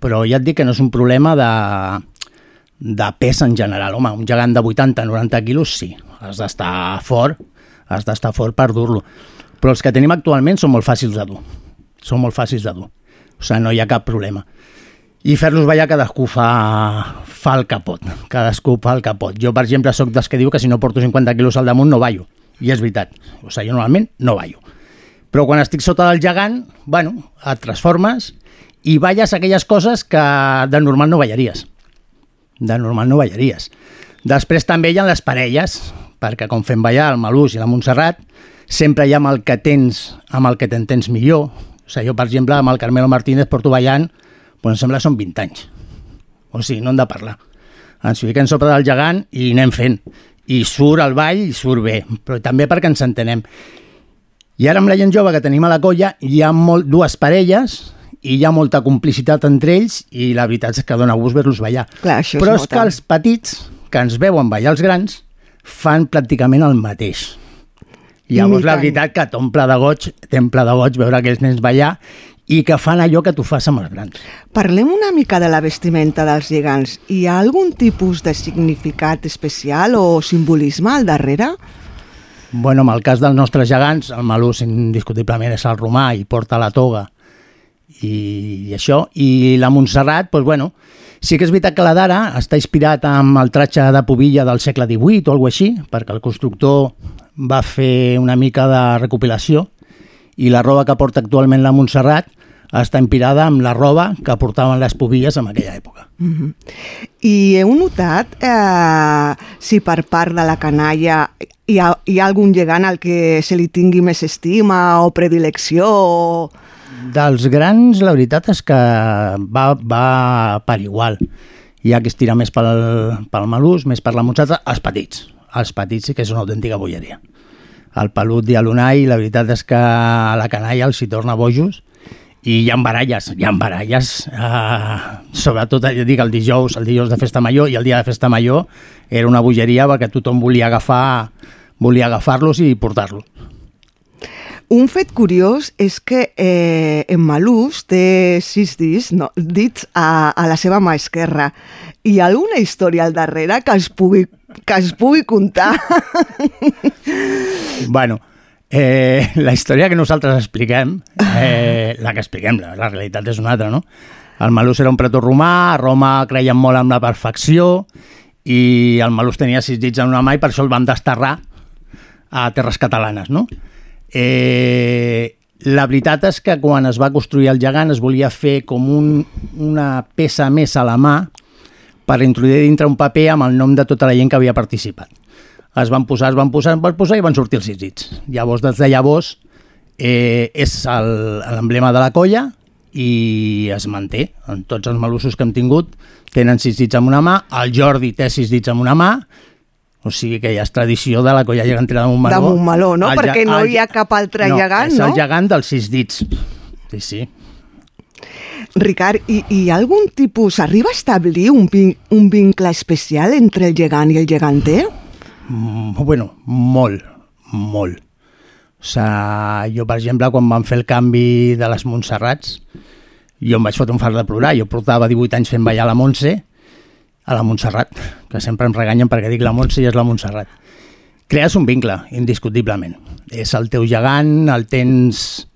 S18: Però ja et dic que no és un problema de, de pes en general. Home, un gegant de 80-90 quilos, sí. Has d'estar fort, has d'estar fort per dur-lo. Però els que tenim actualment són molt fàcils de dur. Són molt fàcils de dur. O sigui, no hi ha cap problema. I fer-los ballar cadascú fa, fa el capot. Cadascú fa el capot. Jo, per exemple, sóc dels que diu que si no porto 50 quilos al damunt no ballo. I és veritat. O sigui, jo normalment no ballo. Però quan estic sota del gegant, bueno, et transformes i balles aquelles coses que de normal no ballaries. De normal no ballaries. Després també hi ha les parelles, perquè com fem ballar el Malús i la Montserrat, sempre hi ha amb el que tens, amb el que t'entens millor. O sigui, jo, per exemple, amb el Carmelo Martínez porto ballant pues em sembla que són 20 anys. O sigui, no hem de parlar. Ens fiquem sobre del gegant i anem fent. I surt al ball i surt bé, però també perquè ens entenem. I ara amb la gent jove que tenim a la colla hi ha molt, dues parelles i hi ha molta complicitat entre ells i la veritat és que dona gust ver-los ballar.
S17: Clar, això
S18: Però
S17: és
S18: és que els petits, que ens veuen ballar els grans, fan pràcticament el mateix. Llavors, la veritat que t'omple de goig, t'omple de goig veure aquells nens ballar i que fan allò que tu fas amb els grans.
S17: Parlem una mica de la vestimenta dels gegants. Hi ha algun tipus de significat especial o simbolisme al darrere?
S18: Bueno, en el cas dels nostres gegants, el Malús indiscutiblement és el romà i porta la toga i, i això. I la Montserrat, doncs bueno, sí que és veritat que la d'ara està inspirat amb el tratge de pobilla del segle XVIII o alguna així, perquè el constructor va fer una mica de recopilació i la roba que porta actualment la Montserrat està inspirada amb la roba que portaven les pobilles en aquella època.
S17: Mm -hmm. I heu notat eh, si per part de la canalla hi ha, hi ha algun gegant al que se li tingui més estima o predilecció? O...
S18: Dels grans, la veritat és que va, va per igual. Hi ha qui es tira més pel, pel malús, més per la Montserrat, els petits. Els petits sí que és una autèntica bolleria. El pelut i l'unai, la veritat és que a la canalla els hi torna bojos i hi ha baralles, hi ha baralles, eh, sobretot ja dic el dijous, el dijous de festa major i el dia de festa major era una bogeria perquè tothom volia agafar volia agafar-los i portar-los.
S17: Un fet curiós és que eh, en Malús té sis dits, no, dits a, a la seva mà esquerra. Hi ha alguna història al darrere que es pugui, que es pugui contar?
S18: Bueno, eh, la història que nosaltres expliquem, eh, la que expliquem, la, la realitat és una altra, no? El Malús era un pretor romà, a Roma creien molt en la perfecció i el Malús tenia sis dits en una mà i per això el van desterrar a terres catalanes, no? Eh, la veritat és que quan es va construir el gegant es volia fer com un, una peça més a la mà per introduir dintre un paper amb el nom de tota la gent que havia participat. Es van posar, es van posar, es van posar i van sortir els sis dits. Llavors, des de llavors, eh, és l'emblema de la colla i es manté en tots els malussos que hem tingut tenen sis dits amb una mà, el Jordi té sis dits amb una mà o sigui que ja és tradició de la colla gegantera de Montmeló.
S17: De Montmeló, no?
S18: El
S17: Perquè no
S18: el-
S17: hi ha cap altre
S18: no,
S17: gegant,
S18: és
S17: no?
S18: el gegant dels sis dits. Sí, sí.
S17: Ricard, hi ha algun tipus... Arriba a establir un, vin, un vincle especial entre el gegant i el geganter?
S18: Mm, Bueno, molt, molt. O sigui, jo, per exemple, quan vam fer el canvi de les Montserrats, jo em vaig fotre un fart de plorar. Jo portava 18 anys fent ballar la Montse a la Montserrat, que sempre em reganyen perquè dic la Montse i és la Montserrat. Crees un vincle, indiscutiblement. És el teu gegant, el tens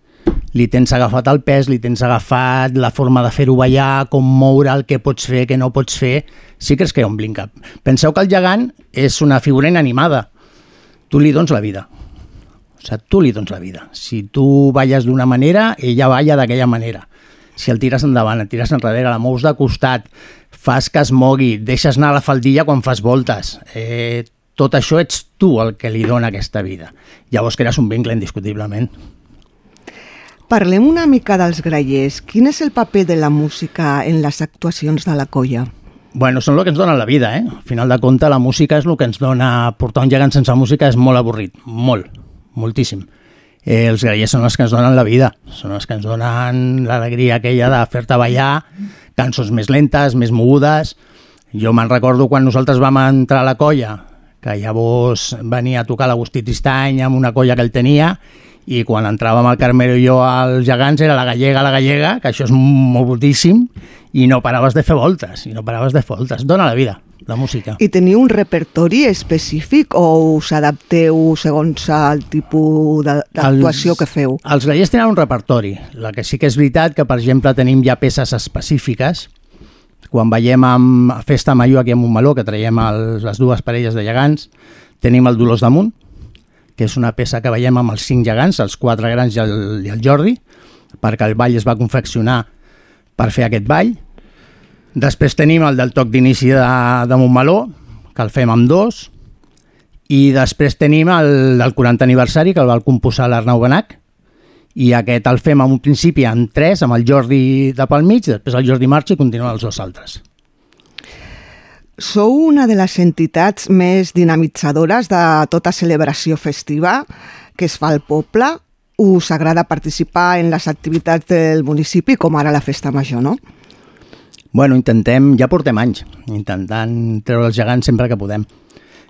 S18: li tens agafat el pes, li tens agafat la forma de fer-ho ballar, com moure el que pots fer, que no pots fer, sí que es crea un vincle. Penseu que el gegant és una figura inanimada. Tu li dones la vida. O sigui, tu li dones la vida. Si tu balles d'una manera, ella balla d'aquella manera. Si el tires endavant, el tires enrere, la mous de costat, fas que es mogui, deixes anar la faldilla quan fas voltes. Eh, tot això ets tu el que li dona aquesta vida. Llavors crees un vincle indiscutiblement.
S17: Parlem una mica dels grallers. Quin és el paper de la música en les actuacions de la colla?
S18: Bueno, són el que ens dona la vida, eh? Al final de compte, la música és el que ens dona... Portar un gegant sense música és molt avorrit, molt, moltíssim. Eh, els grallers són els que ens donen la vida, són els que ens donen l'alegria aquella de fer-te ballar, cançons més lentes, més mogudes. Jo me'n recordo quan nosaltres vam entrar a la colla, que llavors venia a tocar l'Agustí Tristany amb una colla que ell tenia, i quan entràvem al Carmelo i jo als gegants era la gallega, la gallega, que això és moltíssim, i no paraves de fer voltes, i no paraves de fer voltes. Dóna la vida, la música.
S17: I teniu un repertori específic o us adapteu segons el tipus d'actuació que feu?
S18: Els grallers tenen un repertori. La que sí que és veritat que, per exemple, tenim ja peces específiques. Quan veiem amb Festa Major aquí a Montmeló, que traiem els, les dues parelles de gegants, tenim el Dolors damunt, que és una peça que veiem amb els cinc gegants, els quatre grans i el, i el Jordi, perquè el ball es va confeccionar per fer aquest ball. Després tenim el del toc d'inici de, de Montmeló, que el fem amb dos, i després tenim el del 40 aniversari, que el va composar l'Arnau Benac, i aquest el fem en un principi amb tres, amb el Jordi de pel mig, després el Jordi marxa i continuen els dos altres.
S17: Sou una de les entitats més dinamitzadores de tota celebració festiva que es fa al poble. Us agrada participar en les activitats del municipi, com ara la Festa Major, no?
S18: Bueno, intentem, ja portem anys, intentant treure els gegants sempre que podem.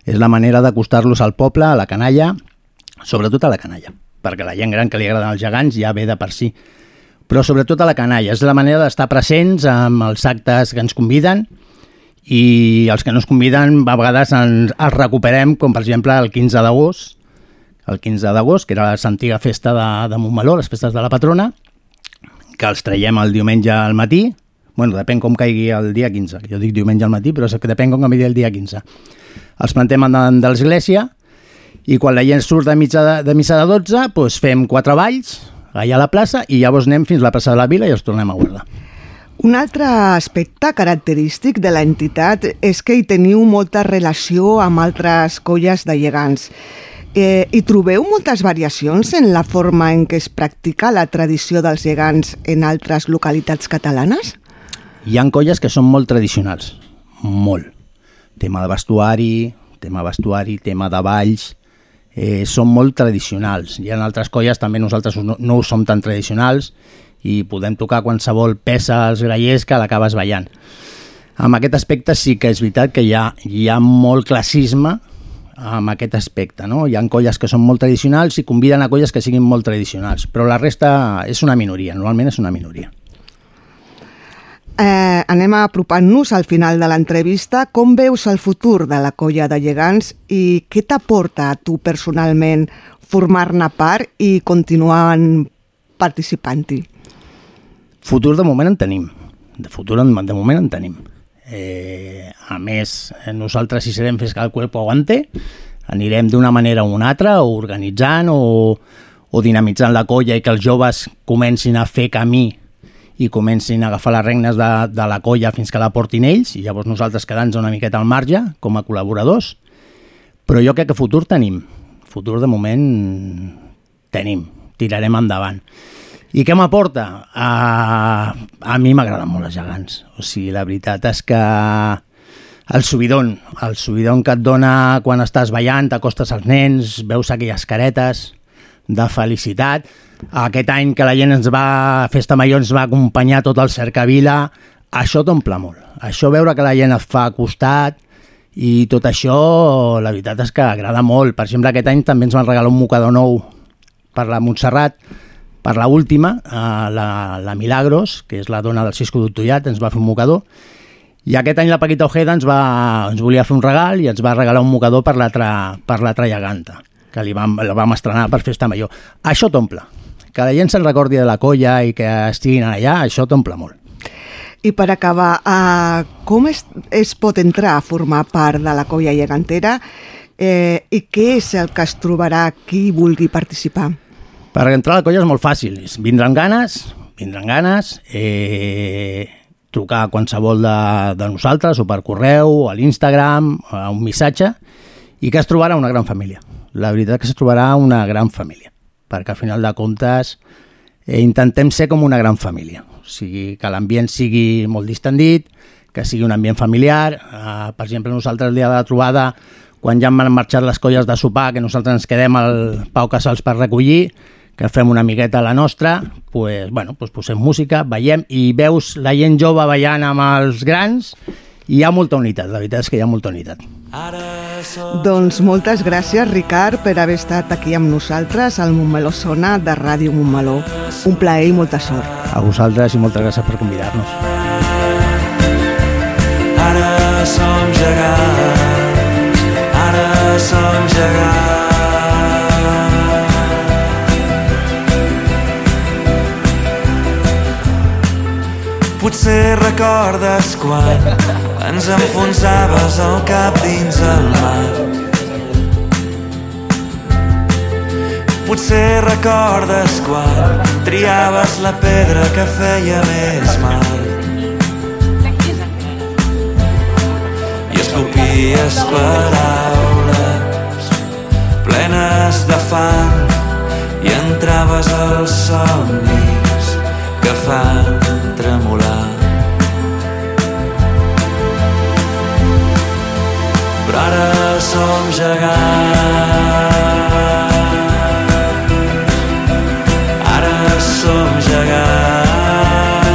S18: És la manera d'acostar-los al poble, a la canalla, sobretot a la canalla, perquè la gent gran que li agraden els gegants ja ve de per si. Però sobretot a la canalla, és la manera d'estar presents amb els actes que ens conviden i els que no ens conviden a vegades ens, els recuperem, com per exemple el 15 d'agost, el 15 d'agost, que era l'antiga festa de, de Montmeló, les festes de la patrona, que els traiem el diumenge al matí, bueno, depèn com caigui el dia 15, jo dic diumenge al matí, però que depèn com caigui el dia 15. Els plantem davant de l'església i quan la gent surt de missa de, de, missa de 12, doncs fem quatre balls allà a la plaça i llavors anem fins a la plaça de la Vila i els tornem a guardar.
S17: Un altre aspecte característic de la entitat és que hi teniu molta relació amb altres colles de llegants. Eh, hi trobeu moltes variacions en la forma en què es practica la tradició dels gegants en altres localitats catalanes?
S18: Hi han colles que són molt tradicionals, molt. Tema de vestuari, tema vestuari, tema de balls, eh, són molt tradicionals. Hi ha altres colles, també nosaltres no, no ho som tan tradicionals, i podem tocar qualsevol peça als grallers que l'acabes ballant. Amb aquest aspecte sí que és veritat que hi ha, hi ha molt classisme amb aquest aspecte. No? Hi ha colles que són molt tradicionals i conviden a colles que siguin molt tradicionals, però la resta és una minoria, normalment és una minoria.
S17: Eh, anem apropant-nos al final de l'entrevista. Com veus el futur de la colla de llegants i què t'aporta a tu personalment formar-ne part i continuar participant-hi?
S18: Futur de moment en tenim. De futur en, de moment en tenim. Eh, a més, nosaltres si serem fes el cuerpo aguante, anirem d'una manera o una altra, o organitzant o, o dinamitzant la colla i que els joves comencin a fer camí i comencin a agafar les regnes de, de la colla fins que la portin ells i llavors nosaltres quedant una miqueta al marge com a col·laboradors però jo crec que futur tenim futur de moment tenim tirarem endavant. I què m'aporta? Uh, a mi m'agraden molt els gegants. O sigui, la veritat és que el subidon, el subidon que et dona quan estàs ballant, t'acostes als nens, veus aquelles caretes de felicitat. Aquest any que la gent ens va, Festa Major ens va acompanyar tot el cercavila, això t'omple molt. Això veure que la gent et fa costat i tot això, la veritat és que agrada molt. Per exemple, aquest any també ens van regalar un mocador nou per la Montserrat, per la última, eh, la, la Milagros, que és la dona del Cisco d'Utollat, ens va fer un mocador, i aquest any la Paquita Ojeda ens, va, ens volia fer un regal i ens va regalar un mocador per l'altra per l'altra geganta, que li vam, la vam estrenar per Festa Major. Això t'omple. Que la gent se'n recordi de la colla i que estiguin allà, això t'omple molt.
S17: I per acabar, uh, com es, es pot entrar a formar part de la colla gegantera eh, i què és el que es trobarà qui vulgui participar?
S18: Per entrar a la colla és molt fàcil. Vindran ganes, vindran ganes, eh, trucar a qualsevol de, de nosaltres o per correu, a l'Instagram, a un missatge, i que es trobarà una gran família. La veritat que es trobarà una gran família, perquè al final de comptes eh, intentem ser com una gran família. O sigui, que l'ambient sigui molt distendit, que sigui un ambient familiar. Eh, per exemple, nosaltres el dia de la trobada, quan ja han marxat les colles de sopar, que nosaltres ens quedem al Pau Casals per recollir, que fem una miqueta la nostra, pues, bueno, pues posem música, veiem i veus la gent jove ballant amb els grans i hi ha molta unitat, la veritat és que hi ha molta unitat.
S17: Doncs moltes gràcies, Ricard, per haver estat aquí amb nosaltres al Montmeló Sona de Ràdio Montmeló. Un plaer i molta sort.
S18: A vosaltres i moltes gràcies per convidar-nos.
S6: Ara som gegants, ara som gegants. Potser recordes quan ens enfonsaves el cap dins el mar. Potser recordes quan triaves la pedra que feia més mal. I escopies paraules plenes de fang i entraves als somnis que fan gegants. Ara som gegants.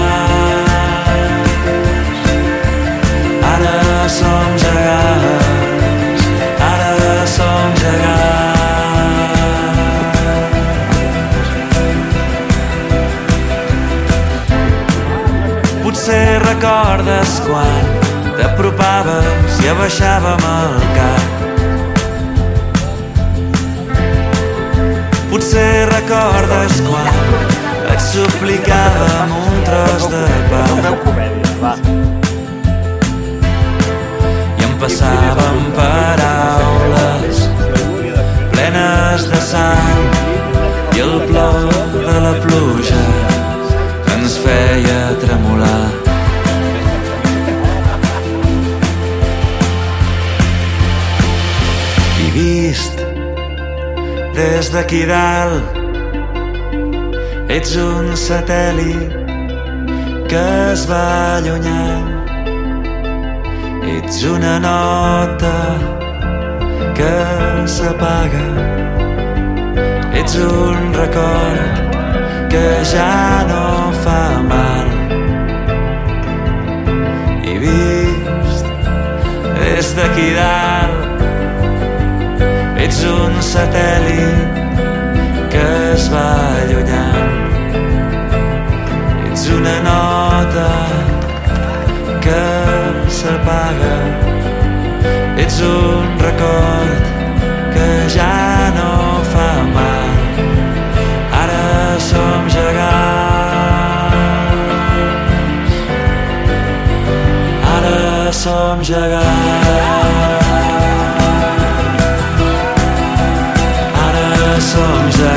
S6: Ara som gegants. Ara som gegants. Potser recordes quan t'apropaves i abaixàvem el cap. Recordes quan et suplicàvem un tros de pa. I em passàvem paraules plenes de sang i el plor de la pluja ens feia tremolar. I vist des d'aquí dalt ets un satèl·lit que es va allunyant. Ets una nota que s'apaga. Ets un record que ja no fa mal. I vist des d'aquí dalt ets un satèl·lit que es va allunyant una nota que s'apaga ets un record que ja no fa mal. Ara som gegants. Ara som gegants. Ara som gegants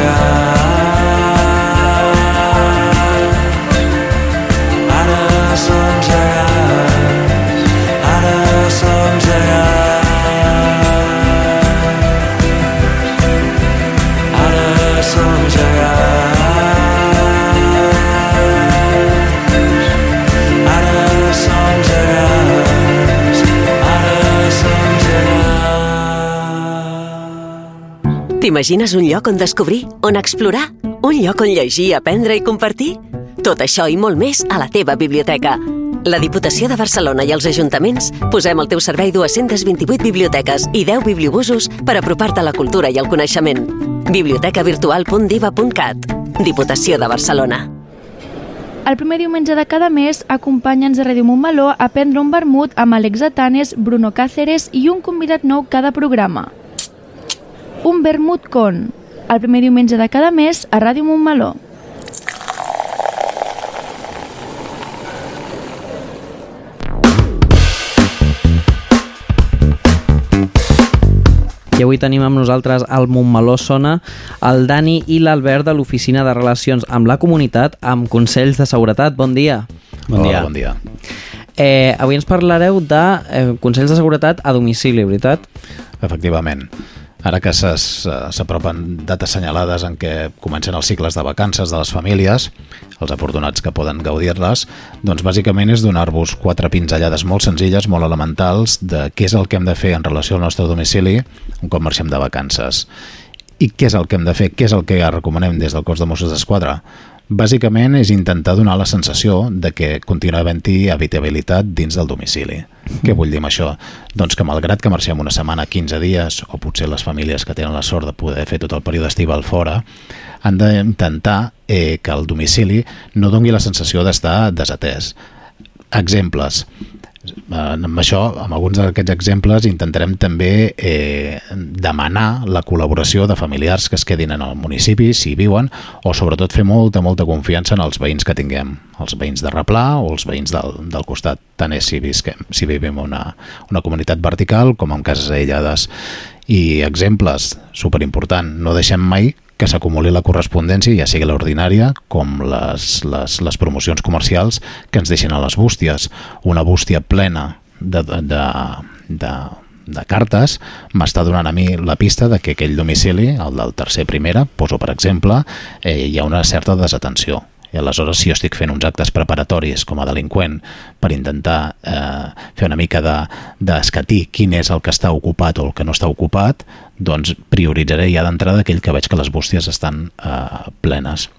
S19: T'imagines un lloc on descobrir, on explorar? Un lloc on llegir, aprendre i compartir? Tot això i molt més a la teva biblioteca. La Diputació de Barcelona i els ajuntaments posem al teu servei 228 biblioteques i 10 bibliobusos per apropar-te a la cultura i al coneixement. bibliotecavirtual.diva.cat Diputació de Barcelona.
S20: El primer diumenge de cada mes, acompanya'ns a Ràdio Montmeló a prendre un vermut amb Alex Atanes, Bruno Cáceres i un convidat nou cada programa. Un vermut con, el primer diumenge de cada mes a Ràdio Montmeló.
S2: I avui tenim amb nosaltres al Montmeló Sona el Dani i l'Albert de l'Oficina de Relacions amb la Comunitat amb Consells de Seguretat. Bon dia.
S21: Bon Hola, dia. bon dia.
S2: Eh, avui ens parlareu de eh, Consells de Seguretat a domicili, veritat?
S21: Efectivament. Ara que s'apropen dates assenyalades en què comencen els cicles de vacances de les famílies, els afortunats que poden gaudir-les, doncs bàsicament és donar-vos quatre pinzellades molt senzilles, molt elementals, de què és el que hem de fer en relació al nostre domicili un cop marxem de vacances. I què és el que hem de fer? Què és el que recomanem des del cos de Mossos d'Esquadra? Bàsicament és intentar donar la sensació de que continua havent-hi habitabilitat dins del domicili. Mm. Què vull dir amb això? Doncs que malgrat que marxem una setmana, 15 dies, o potser les famílies que tenen la sort de poder fer tot el període estival fora, han d'intentar eh, que el domicili no dongui la sensació d'estar desatès. Exemples amb això, amb alguns d'aquests exemples, intentarem també eh, demanar la col·laboració de familiars que es quedin en el municipi, si viuen, o sobretot fer molta, molta confiança en els veïns que tinguem, els veïns de Replà o els veïns del, del costat, tant és si, visquem, si vivim una, una comunitat vertical com en cases aïllades. I exemples, superimportant, no deixem mai que s'acumuli la correspondència, ja sigui l'ordinària, com les, les, les promocions comercials que ens deixen a les bústies. Una bústia plena de, de, de, de, de cartes m'està donant a mi la pista de que aquell domicili, el del tercer primera, poso per exemple, eh, hi ha una certa desatenció i aleshores si jo estic fent uns actes preparatoris com a delinqüent per intentar eh, fer una mica d'escatir de, quin és el que està ocupat o el que no està ocupat, doncs prioritzaré ja d'entrada aquell que veig que les bústies estan eh, plenes.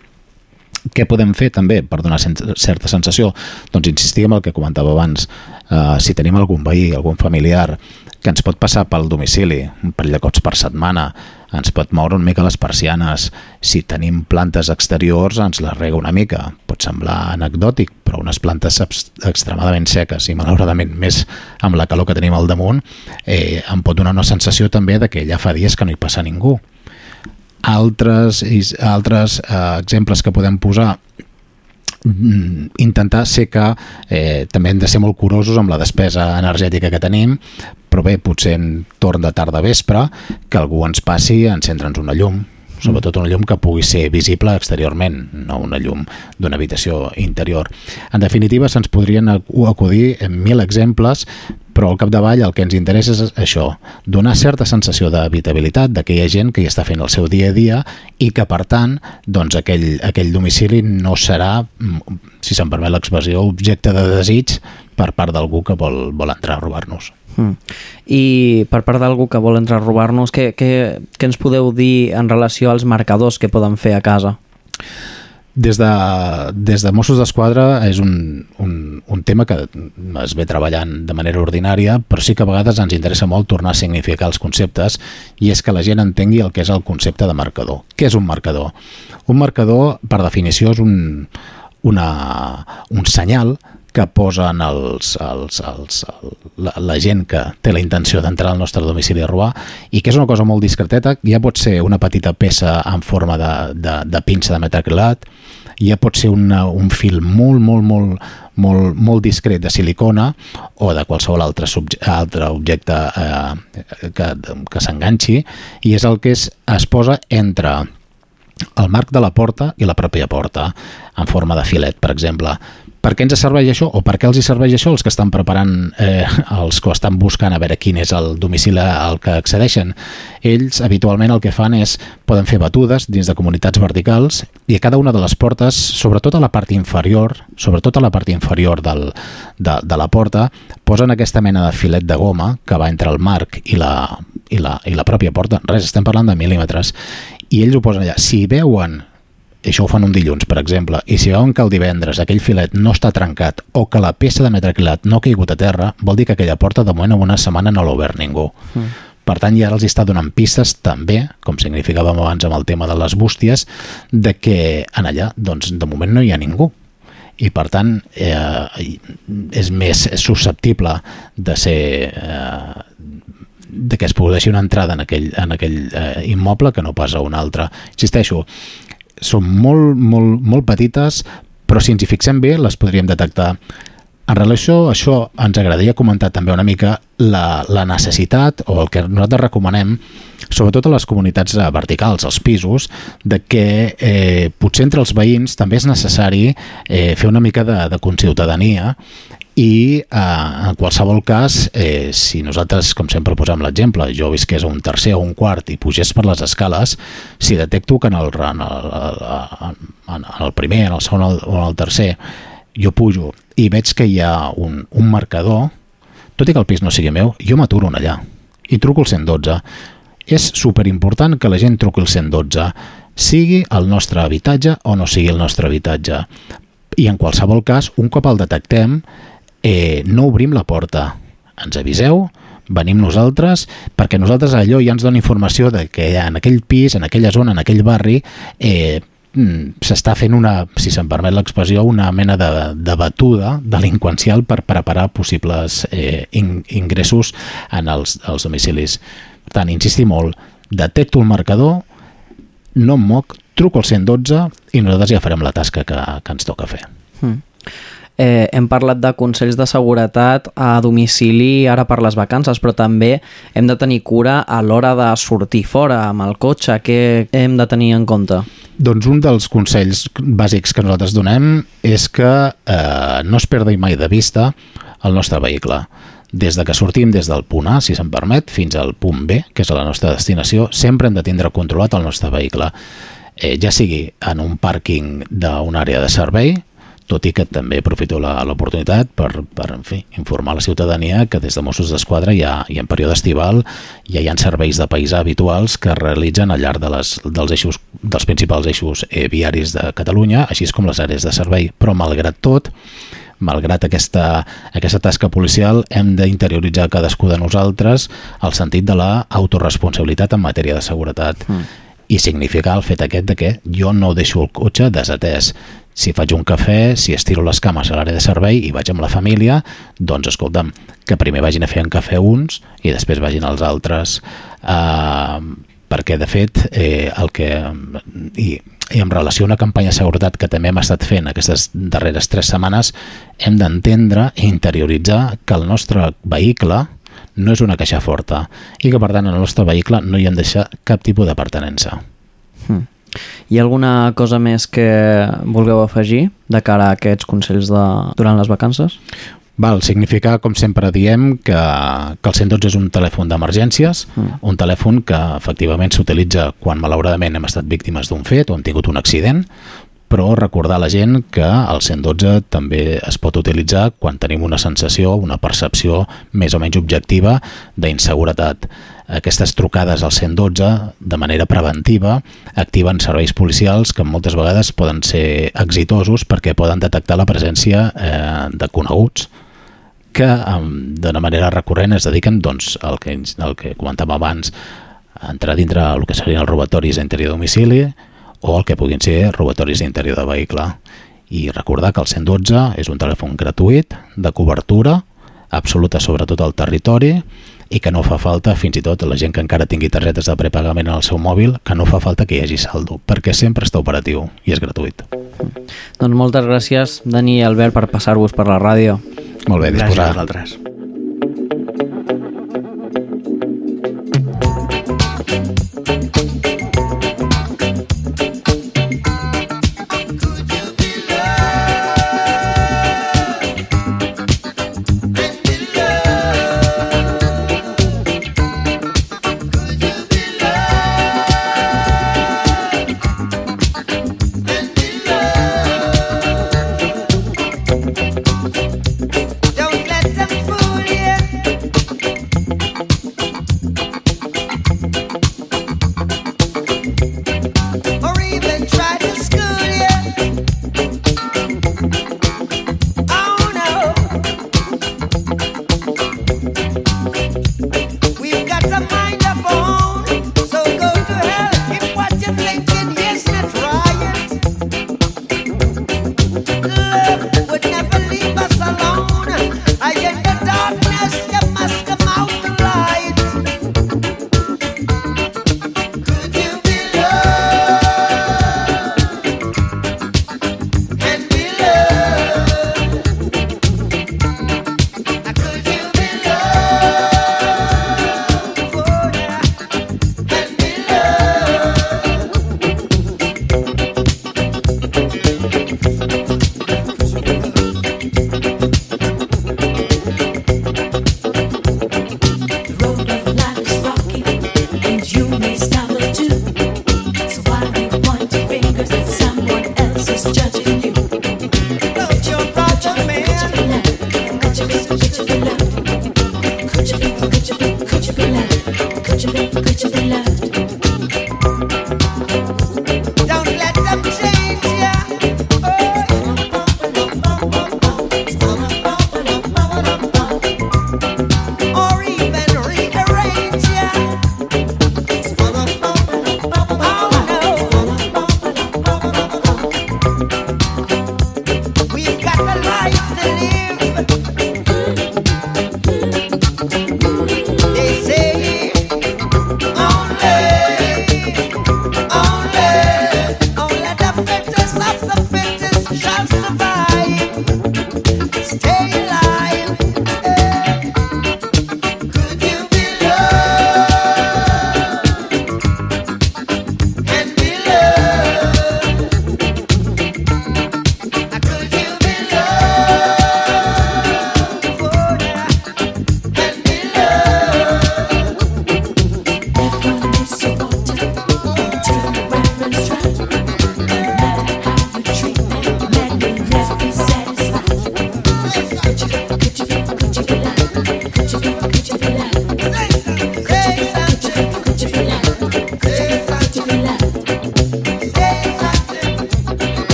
S21: Què podem fer també per donar certa sensació? Doncs insistir en el que comentava abans. Eh, si tenim algun veí, algun familiar que ens pot passar pel domicili un parell de cops per setmana, ens pot moure una mica les persianes. Si tenim plantes exteriors, ens les rega una mica. Pot semblar anecdòtic, però unes plantes extremadament seques i malauradament més amb la calor que tenim al damunt, eh, em pot donar una sensació també de que ja fa dies que no hi passa ningú. Altres, altres eh, exemples que podem posar intentar ser que eh, també hem de ser molt curosos amb la despesa energètica que tenim, però bé, potser en torn de tarda vespre, que algú ens passi a encendre'ns una llum, sobretot una llum que pugui ser visible exteriorment, no una llum d'una habitació interior. En definitiva, se'ns podrien acudir mil exemples però al capdavall el que ens interessa és això, donar certa sensació d'habitabilitat, de que hi ha gent que hi està fent el seu dia a dia i que, per tant, doncs aquell, aquell domicili no serà, si se'n permet l'expressió, objecte de desig per part d'algú que vol, vol entrar a robar-nos. Mm.
S2: I per part d'algú que vol entrar a robar-nos, què, què, què ens podeu dir en relació als marcadors que poden fer a casa?
S21: Des de, des de Mossos d'Esquadra és un, un, un tema que es ve treballant de manera ordinària, però sí que a vegades ens interessa molt tornar a significar els conceptes i és que la gent entengui el que és el concepte de marcador. Què és un marcador? Un marcador, per definició, és un, una, un senyal que posen els, els, els, la, la gent que té la intenció d'entrar al nostre domicili a robar i que és una cosa molt discreteta, ja pot ser una petita peça en forma de, de, de pinça de metacrilat, ja pot ser una, un fil molt, molt, molt, molt, molt discret de silicona o de qualsevol altre, subje altre objecte eh, que, que s'enganxi. I és el que es, es posa entre el marc de la porta i la pròpia porta en forma de filet, per exemple Per què ens serveix això o per què els hi serveix això els que estan preparant, eh, els que estan buscant a veure quin és el domicili al que accedeixen? Ells habitualment el que fan és, poden fer batudes dins de comunitats verticals i a cada una de les portes, sobretot a la part inferior, sobretot a la part inferior del, de, de la porta, posen aquesta mena de filet de goma que va entre el marc i la, i la, i la pròpia porta. Res, estem parlant de mil·límetres. I ells ho posen allà. Si veuen i això ho fan un dilluns, per exemple, i si veuen que el divendres aquell filet no està trencat o que la peça de metraquilat no ha caigut a terra, vol dir que aquella porta de moment en una setmana no l'ha obert ningú. Mm. Per tant, ja els està donant pistes també, com significàvem abans amb el tema de les bústies, de que en allà, doncs, de moment no hi ha ningú i per tant eh, és més susceptible de ser eh, de que es produeixi una entrada en aquell, en aquell eh, immoble que no pas a un altre. Insisteixo, són molt, molt, molt petites, però si ens hi fixem bé les podríem detectar. En relació a això, ens agradaria comentar també una mica la, la necessitat o el que nosaltres recomanem, sobretot a les comunitats eh, verticals, als pisos, de que eh, potser entre els veïns també és necessari eh, fer una mica de, de conciutadania i eh, en qualsevol cas, eh, si nosaltres, com sempre posem l'exemple, jo visqués a un tercer o un quart i pugés per les escales, si detecto que en el, en el, en el primer, en el segon o en el tercer jo pujo i veig que hi ha un, un marcador, tot i que el pis no sigui meu, jo m'aturo allà i truco el 112. És superimportant que la gent truqui el 112, sigui el nostre habitatge o no sigui el nostre habitatge. I en qualsevol cas, un cop el detectem, eh, no obrim la porta. Ens aviseu, venim nosaltres, perquè nosaltres allò ja ens dona informació de que en aquell pis, en aquella zona, en aquell barri, eh, mm, s'està fent una, si se'n permet l'expressió, una mena de, de batuda delinqüencial per preparar possibles eh, in, ingressos en els, els domicilis. Per tant, insistir molt, detecto el marcador, no em moc, truco al 112 i nosaltres ja farem la tasca que, que ens toca fer. Mm.
S2: Eh, hem parlat de consells de seguretat a domicili ara per les vacances, però també hem de tenir cura a l'hora de sortir fora amb el cotxe. Què hem de tenir en compte?
S21: Doncs un dels consells bàsics que nosaltres donem és que eh, no es perdi mai de vista el nostre vehicle. Des de que sortim des del punt A, si se'n permet, fins al punt B, que és la nostra destinació, sempre hem de tindre controlat el nostre vehicle. Eh, ja sigui en un pàrquing d'una àrea de servei, tot i que també aprofito l'oportunitat per, per en fi, informar la ciutadania que des de Mossos d'Esquadra ja, i en període estival ja hi ha serveis de paisà habituals que es realitzen al llarg de les, dels, eixos, dels principals eixos eh, viaris de Catalunya, així com les àrees de servei. Però malgrat tot, malgrat aquesta, aquesta tasca policial, hem d'interioritzar cadascú de nosaltres el sentit de la autorresponsabilitat en matèria de seguretat. Mm i significa el fet aquest de que jo no deixo el cotxe desatès si faig un cafè, si estiro les cames a l'àrea de servei i vaig amb la família, doncs escolta'm, que primer vagin a fer un cafè uns i després vagin els altres. Uh, perquè de fet eh, el que i, i en relació a una campanya de seguretat que també hem estat fent aquestes darreres tres setmanes hem d'entendre i interioritzar que el nostre vehicle no és una caixa forta i que per tant en el nostre vehicle no hi hem de deixar cap tipus de pertenença.
S2: Hmm. Hi ha alguna cosa més que vulgueu afegir de cara a aquests consells de... durant les vacances?
S21: Val, significa, com sempre diem, que, que el 112 és un telèfon d'emergències, mm. un telèfon que efectivament s'utilitza quan malauradament hem estat víctimes d'un fet o hem tingut un accident, però recordar a la gent que el 112 també es pot utilitzar quan tenim una sensació, una percepció més o menys objectiva d'inseguretat. Aquestes trucades al 112 de manera preventiva activen serveis policials que moltes vegades poden ser exitosos perquè poden detectar la presència eh, de coneguts que d'una manera recurrent es dediquen doncs, al, que, al que comentàvem abans a entrar dintre el que serien els robatoris d'interior domicili o el que puguin ser robatoris d'interior de vehicle i recordar que el 112 és un telèfon gratuït de cobertura absoluta sobre tot el territori i que no fa falta, fins i tot la gent que encara tingui targetes de prepagament en el seu mòbil, que no fa falta que hi hagi saldo, perquè sempre està operatiu i és gratuït.
S2: Doncs moltes gràcies, Dani i Albert, per passar-vos per la ràdio.
S21: Molt bé, disposar.
S2: Gràcies a vosaltres.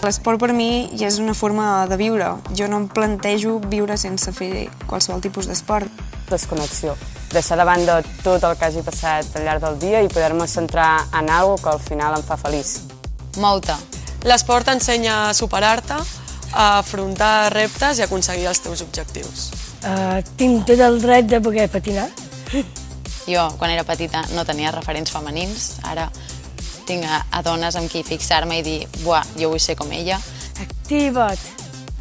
S22: L'esport per mi ja és una forma de viure. Jo no em plantejo viure sense fer qualsevol tipus d'esport.
S23: Desconnexió. Deixar de banda tot el que hagi passat al llarg del dia i poder-me centrar en alguna que al final em fa feliç.
S24: Mouta. L'esport t'ensenya a superar-te, a afrontar reptes i aconseguir els teus objectius.
S25: Uh, tinc tot el dret de poder patinar.
S26: Jo, quan era petita, no tenia referents femenins. Tinc a, a dones amb qui fixar-me i dir buah, jo vull ser com ella.
S25: Activa't.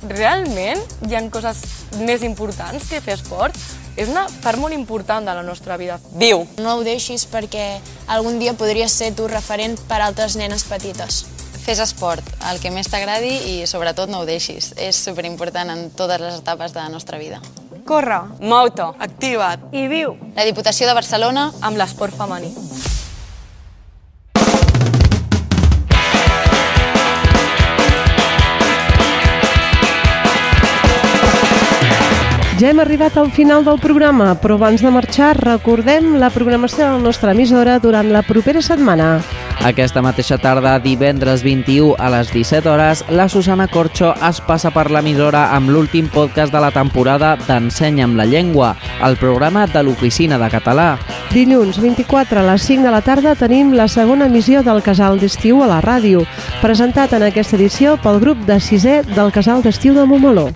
S27: Realment hi han coses més importants que fer esport? És una part molt important de la nostra vida.
S24: Viu.
S28: No ho deixis perquè algun dia podries ser tu referent per altres nenes petites.
S26: Fes esport, el que més t'agradi i sobretot no ho deixis. És superimportant en totes les etapes de la nostra vida.
S27: Corre.
S23: Mou-te.
S27: Activa't.
S25: I viu.
S26: La Diputació de Barcelona
S27: amb l'esport femení.
S3: Ja hem arribat al final del programa, però abans de marxar recordem la programació de la nostra emissora durant la propera setmana.
S2: Aquesta mateixa tarda, divendres 21 a les 17 hores, la Susana Corcho es passa per l'emissora amb l'últim podcast de la temporada d'Ensenya'm la llengua, el programa de l'Oficina de Català.
S3: Dilluns 24 a les 5 de la tarda tenim la segona emissió del Casal d'Estiu a la ràdio, presentat en aquesta edició pel grup de sisè del Casal d'Estiu de Montmeló.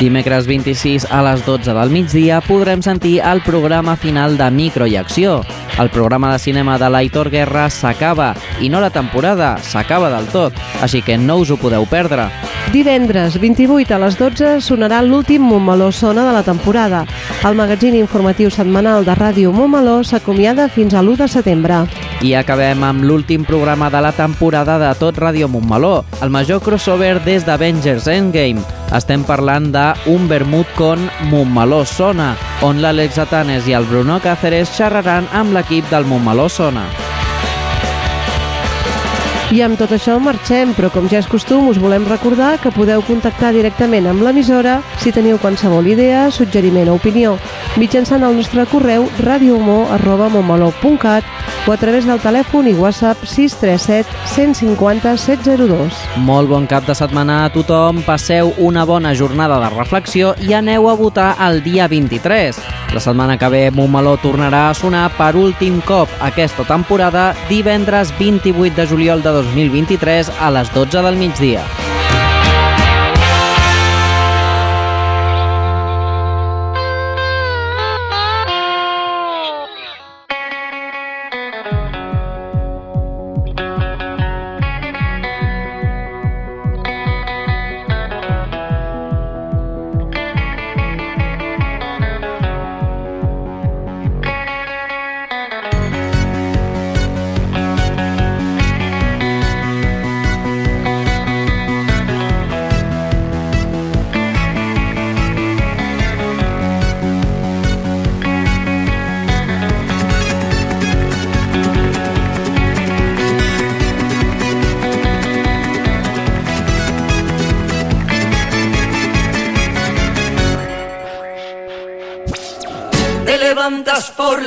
S2: Dimecres 26 a les 12 del migdia podrem sentir el programa final de Micro i Acció. El programa de cinema de l'Aitor Guerra s'acaba i no la temporada, s'acaba del tot, així que no us ho podeu perdre.
S3: Divendres 28 a les 12 sonarà l'últim Montmeló Sona de la temporada. El magazín informatiu setmanal de Ràdio Montmeló s'acomiada fins a l'1 de setembre.
S2: I acabem amb l'últim programa de la temporada de Tot Ràdio Montmeló, el major crossover des d'Avengers Endgame. Estem parlant de Un Vermut con Montmeló Sona, on l'Àlex Atanes i el Bruno Cáceres xerraran amb l'equip del Montmeló Sona.
S3: I amb tot això marxem, però com ja és costum us volem recordar que podeu contactar directament amb l'emissora si teniu qualsevol idea, suggeriment o opinió mitjançant el nostre correu radiohumor.montmeló.cat o a través del telèfon i WhatsApp 637 150 702.
S2: Molt bon cap de setmana a tothom, passeu una bona jornada de reflexió i aneu a votar el dia 23. La setmana que ve Montmeló tornarà a sonar per últim cop aquesta temporada divendres 28 de juliol de 2023 a les 12 del migdia.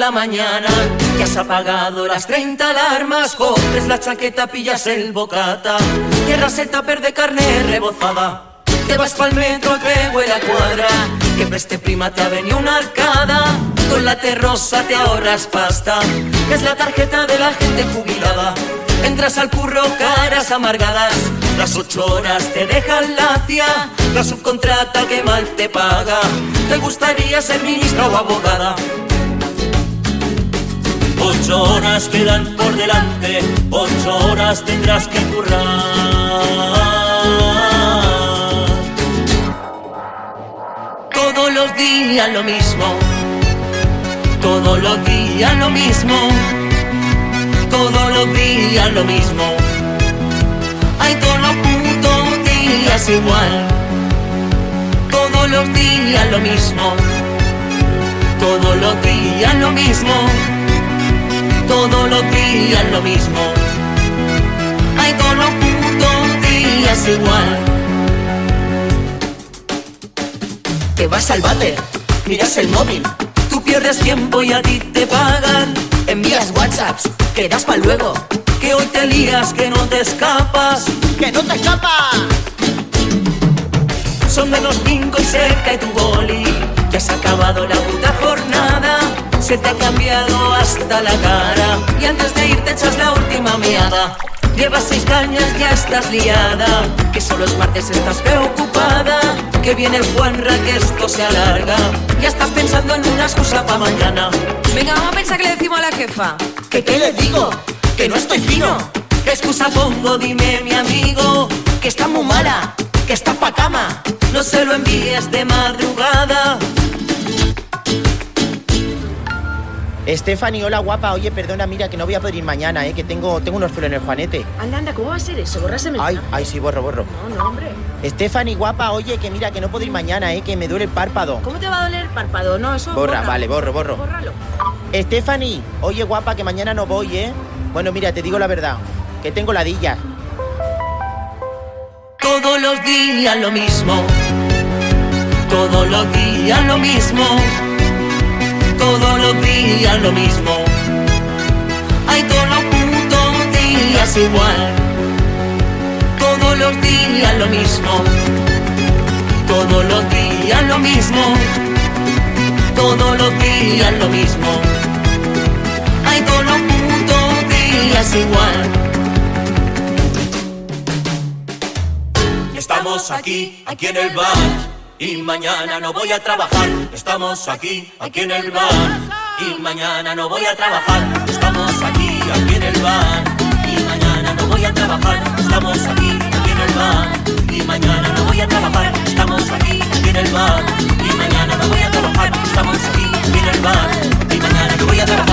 S29: La mañana, que has apagado las 30 alarmas, coges la chaqueta, pillas el bocata, cierras el tupper de carne rebozada. Te vas pa'l metro que huele a cuadra, que preste prima te ha venido una arcada, con la terrosa te ahorras pasta, que es la tarjeta de la gente jubilada. Entras al curro, caras amargadas, las ocho horas te dejan lacia, la subcontrata que mal te paga. ¿Te gustaría ser ministra o abogada? Ocho horas quedan por delante, ocho horas tendrás que currar. Todos los días lo mismo, todos los días lo mismo, todos los días lo mismo. Hay todos los putos días igual, todos los días lo mismo, todos los días lo mismo, todos los días lo mismo. Hay todos los putos días igual. Te vas al váter, miras el móvil, tú pierdes tiempo y a ti te pagan. Envías WhatsApps, quedas para luego, que hoy te lías, que no te escapas. ¡Que no te escapas! Son menos cinco y se cae tu boli. Ya se ha acabado la puta jornada. Se te ha cambiado hasta la cara. Y antes de irte echas la última meada. Llevas seis cañas, ya estás liada. Que solo es martes, estás preocupada. Que viene el Juanra, que esto se alarga. Ya estás pensando en una excusa para mañana.
S30: Venga, vamos a pensar que le decimos a la jefa.
S29: ¿Que qué le digo? Que no estoy fino. ¿Qué excusa pongo? Dime, mi amigo. Que está muy mala, que está pa' cama. No se lo envíes de madrugada.
S31: Stephanie, hola guapa. Oye, perdona, mira que no voy a poder ir mañana, eh, que tengo, tengo unos pelos en el juanete.
S25: Anda, anda, ¿cómo va a ser eso? Borráseme el
S31: Ay, ay, sí, borro, borro.
S25: No, no, hombre.
S31: Stephanie, guapa, oye, que mira que no puedo ir mañana, eh, que me duele el párpado.
S25: ¿Cómo te va a doler el párpado? No, eso
S31: Borra,
S25: borra.
S31: vale, borro, borro.
S25: Bórralo.
S31: Stephanie, oye, guapa, que mañana no voy, eh. Bueno, mira, te digo la verdad, que tengo ladillas.
S29: Todos los días lo mismo. Todos los días lo mismo. Todos los días lo mismo. Hay todos los putos días igual. Todos los días lo mismo. Todos los días lo mismo. Todos los días lo mismo. Hay todos los putos días igual. Estamos aquí, aquí en el bar. Y mañana no voy a trabajar. Estamos aquí, aquí en el bar. Y mañana no voy a trabajar. Estamos aquí, aquí en el bar. Y mañana no voy a trabajar. Estamos aquí, aquí en el bar. Y mañana no voy a trabajar. Estamos aquí, aquí en el bar. Y mañana no voy a trabajar. Estamos aquí, aquí en el bar. Y mañana no voy a trabajar.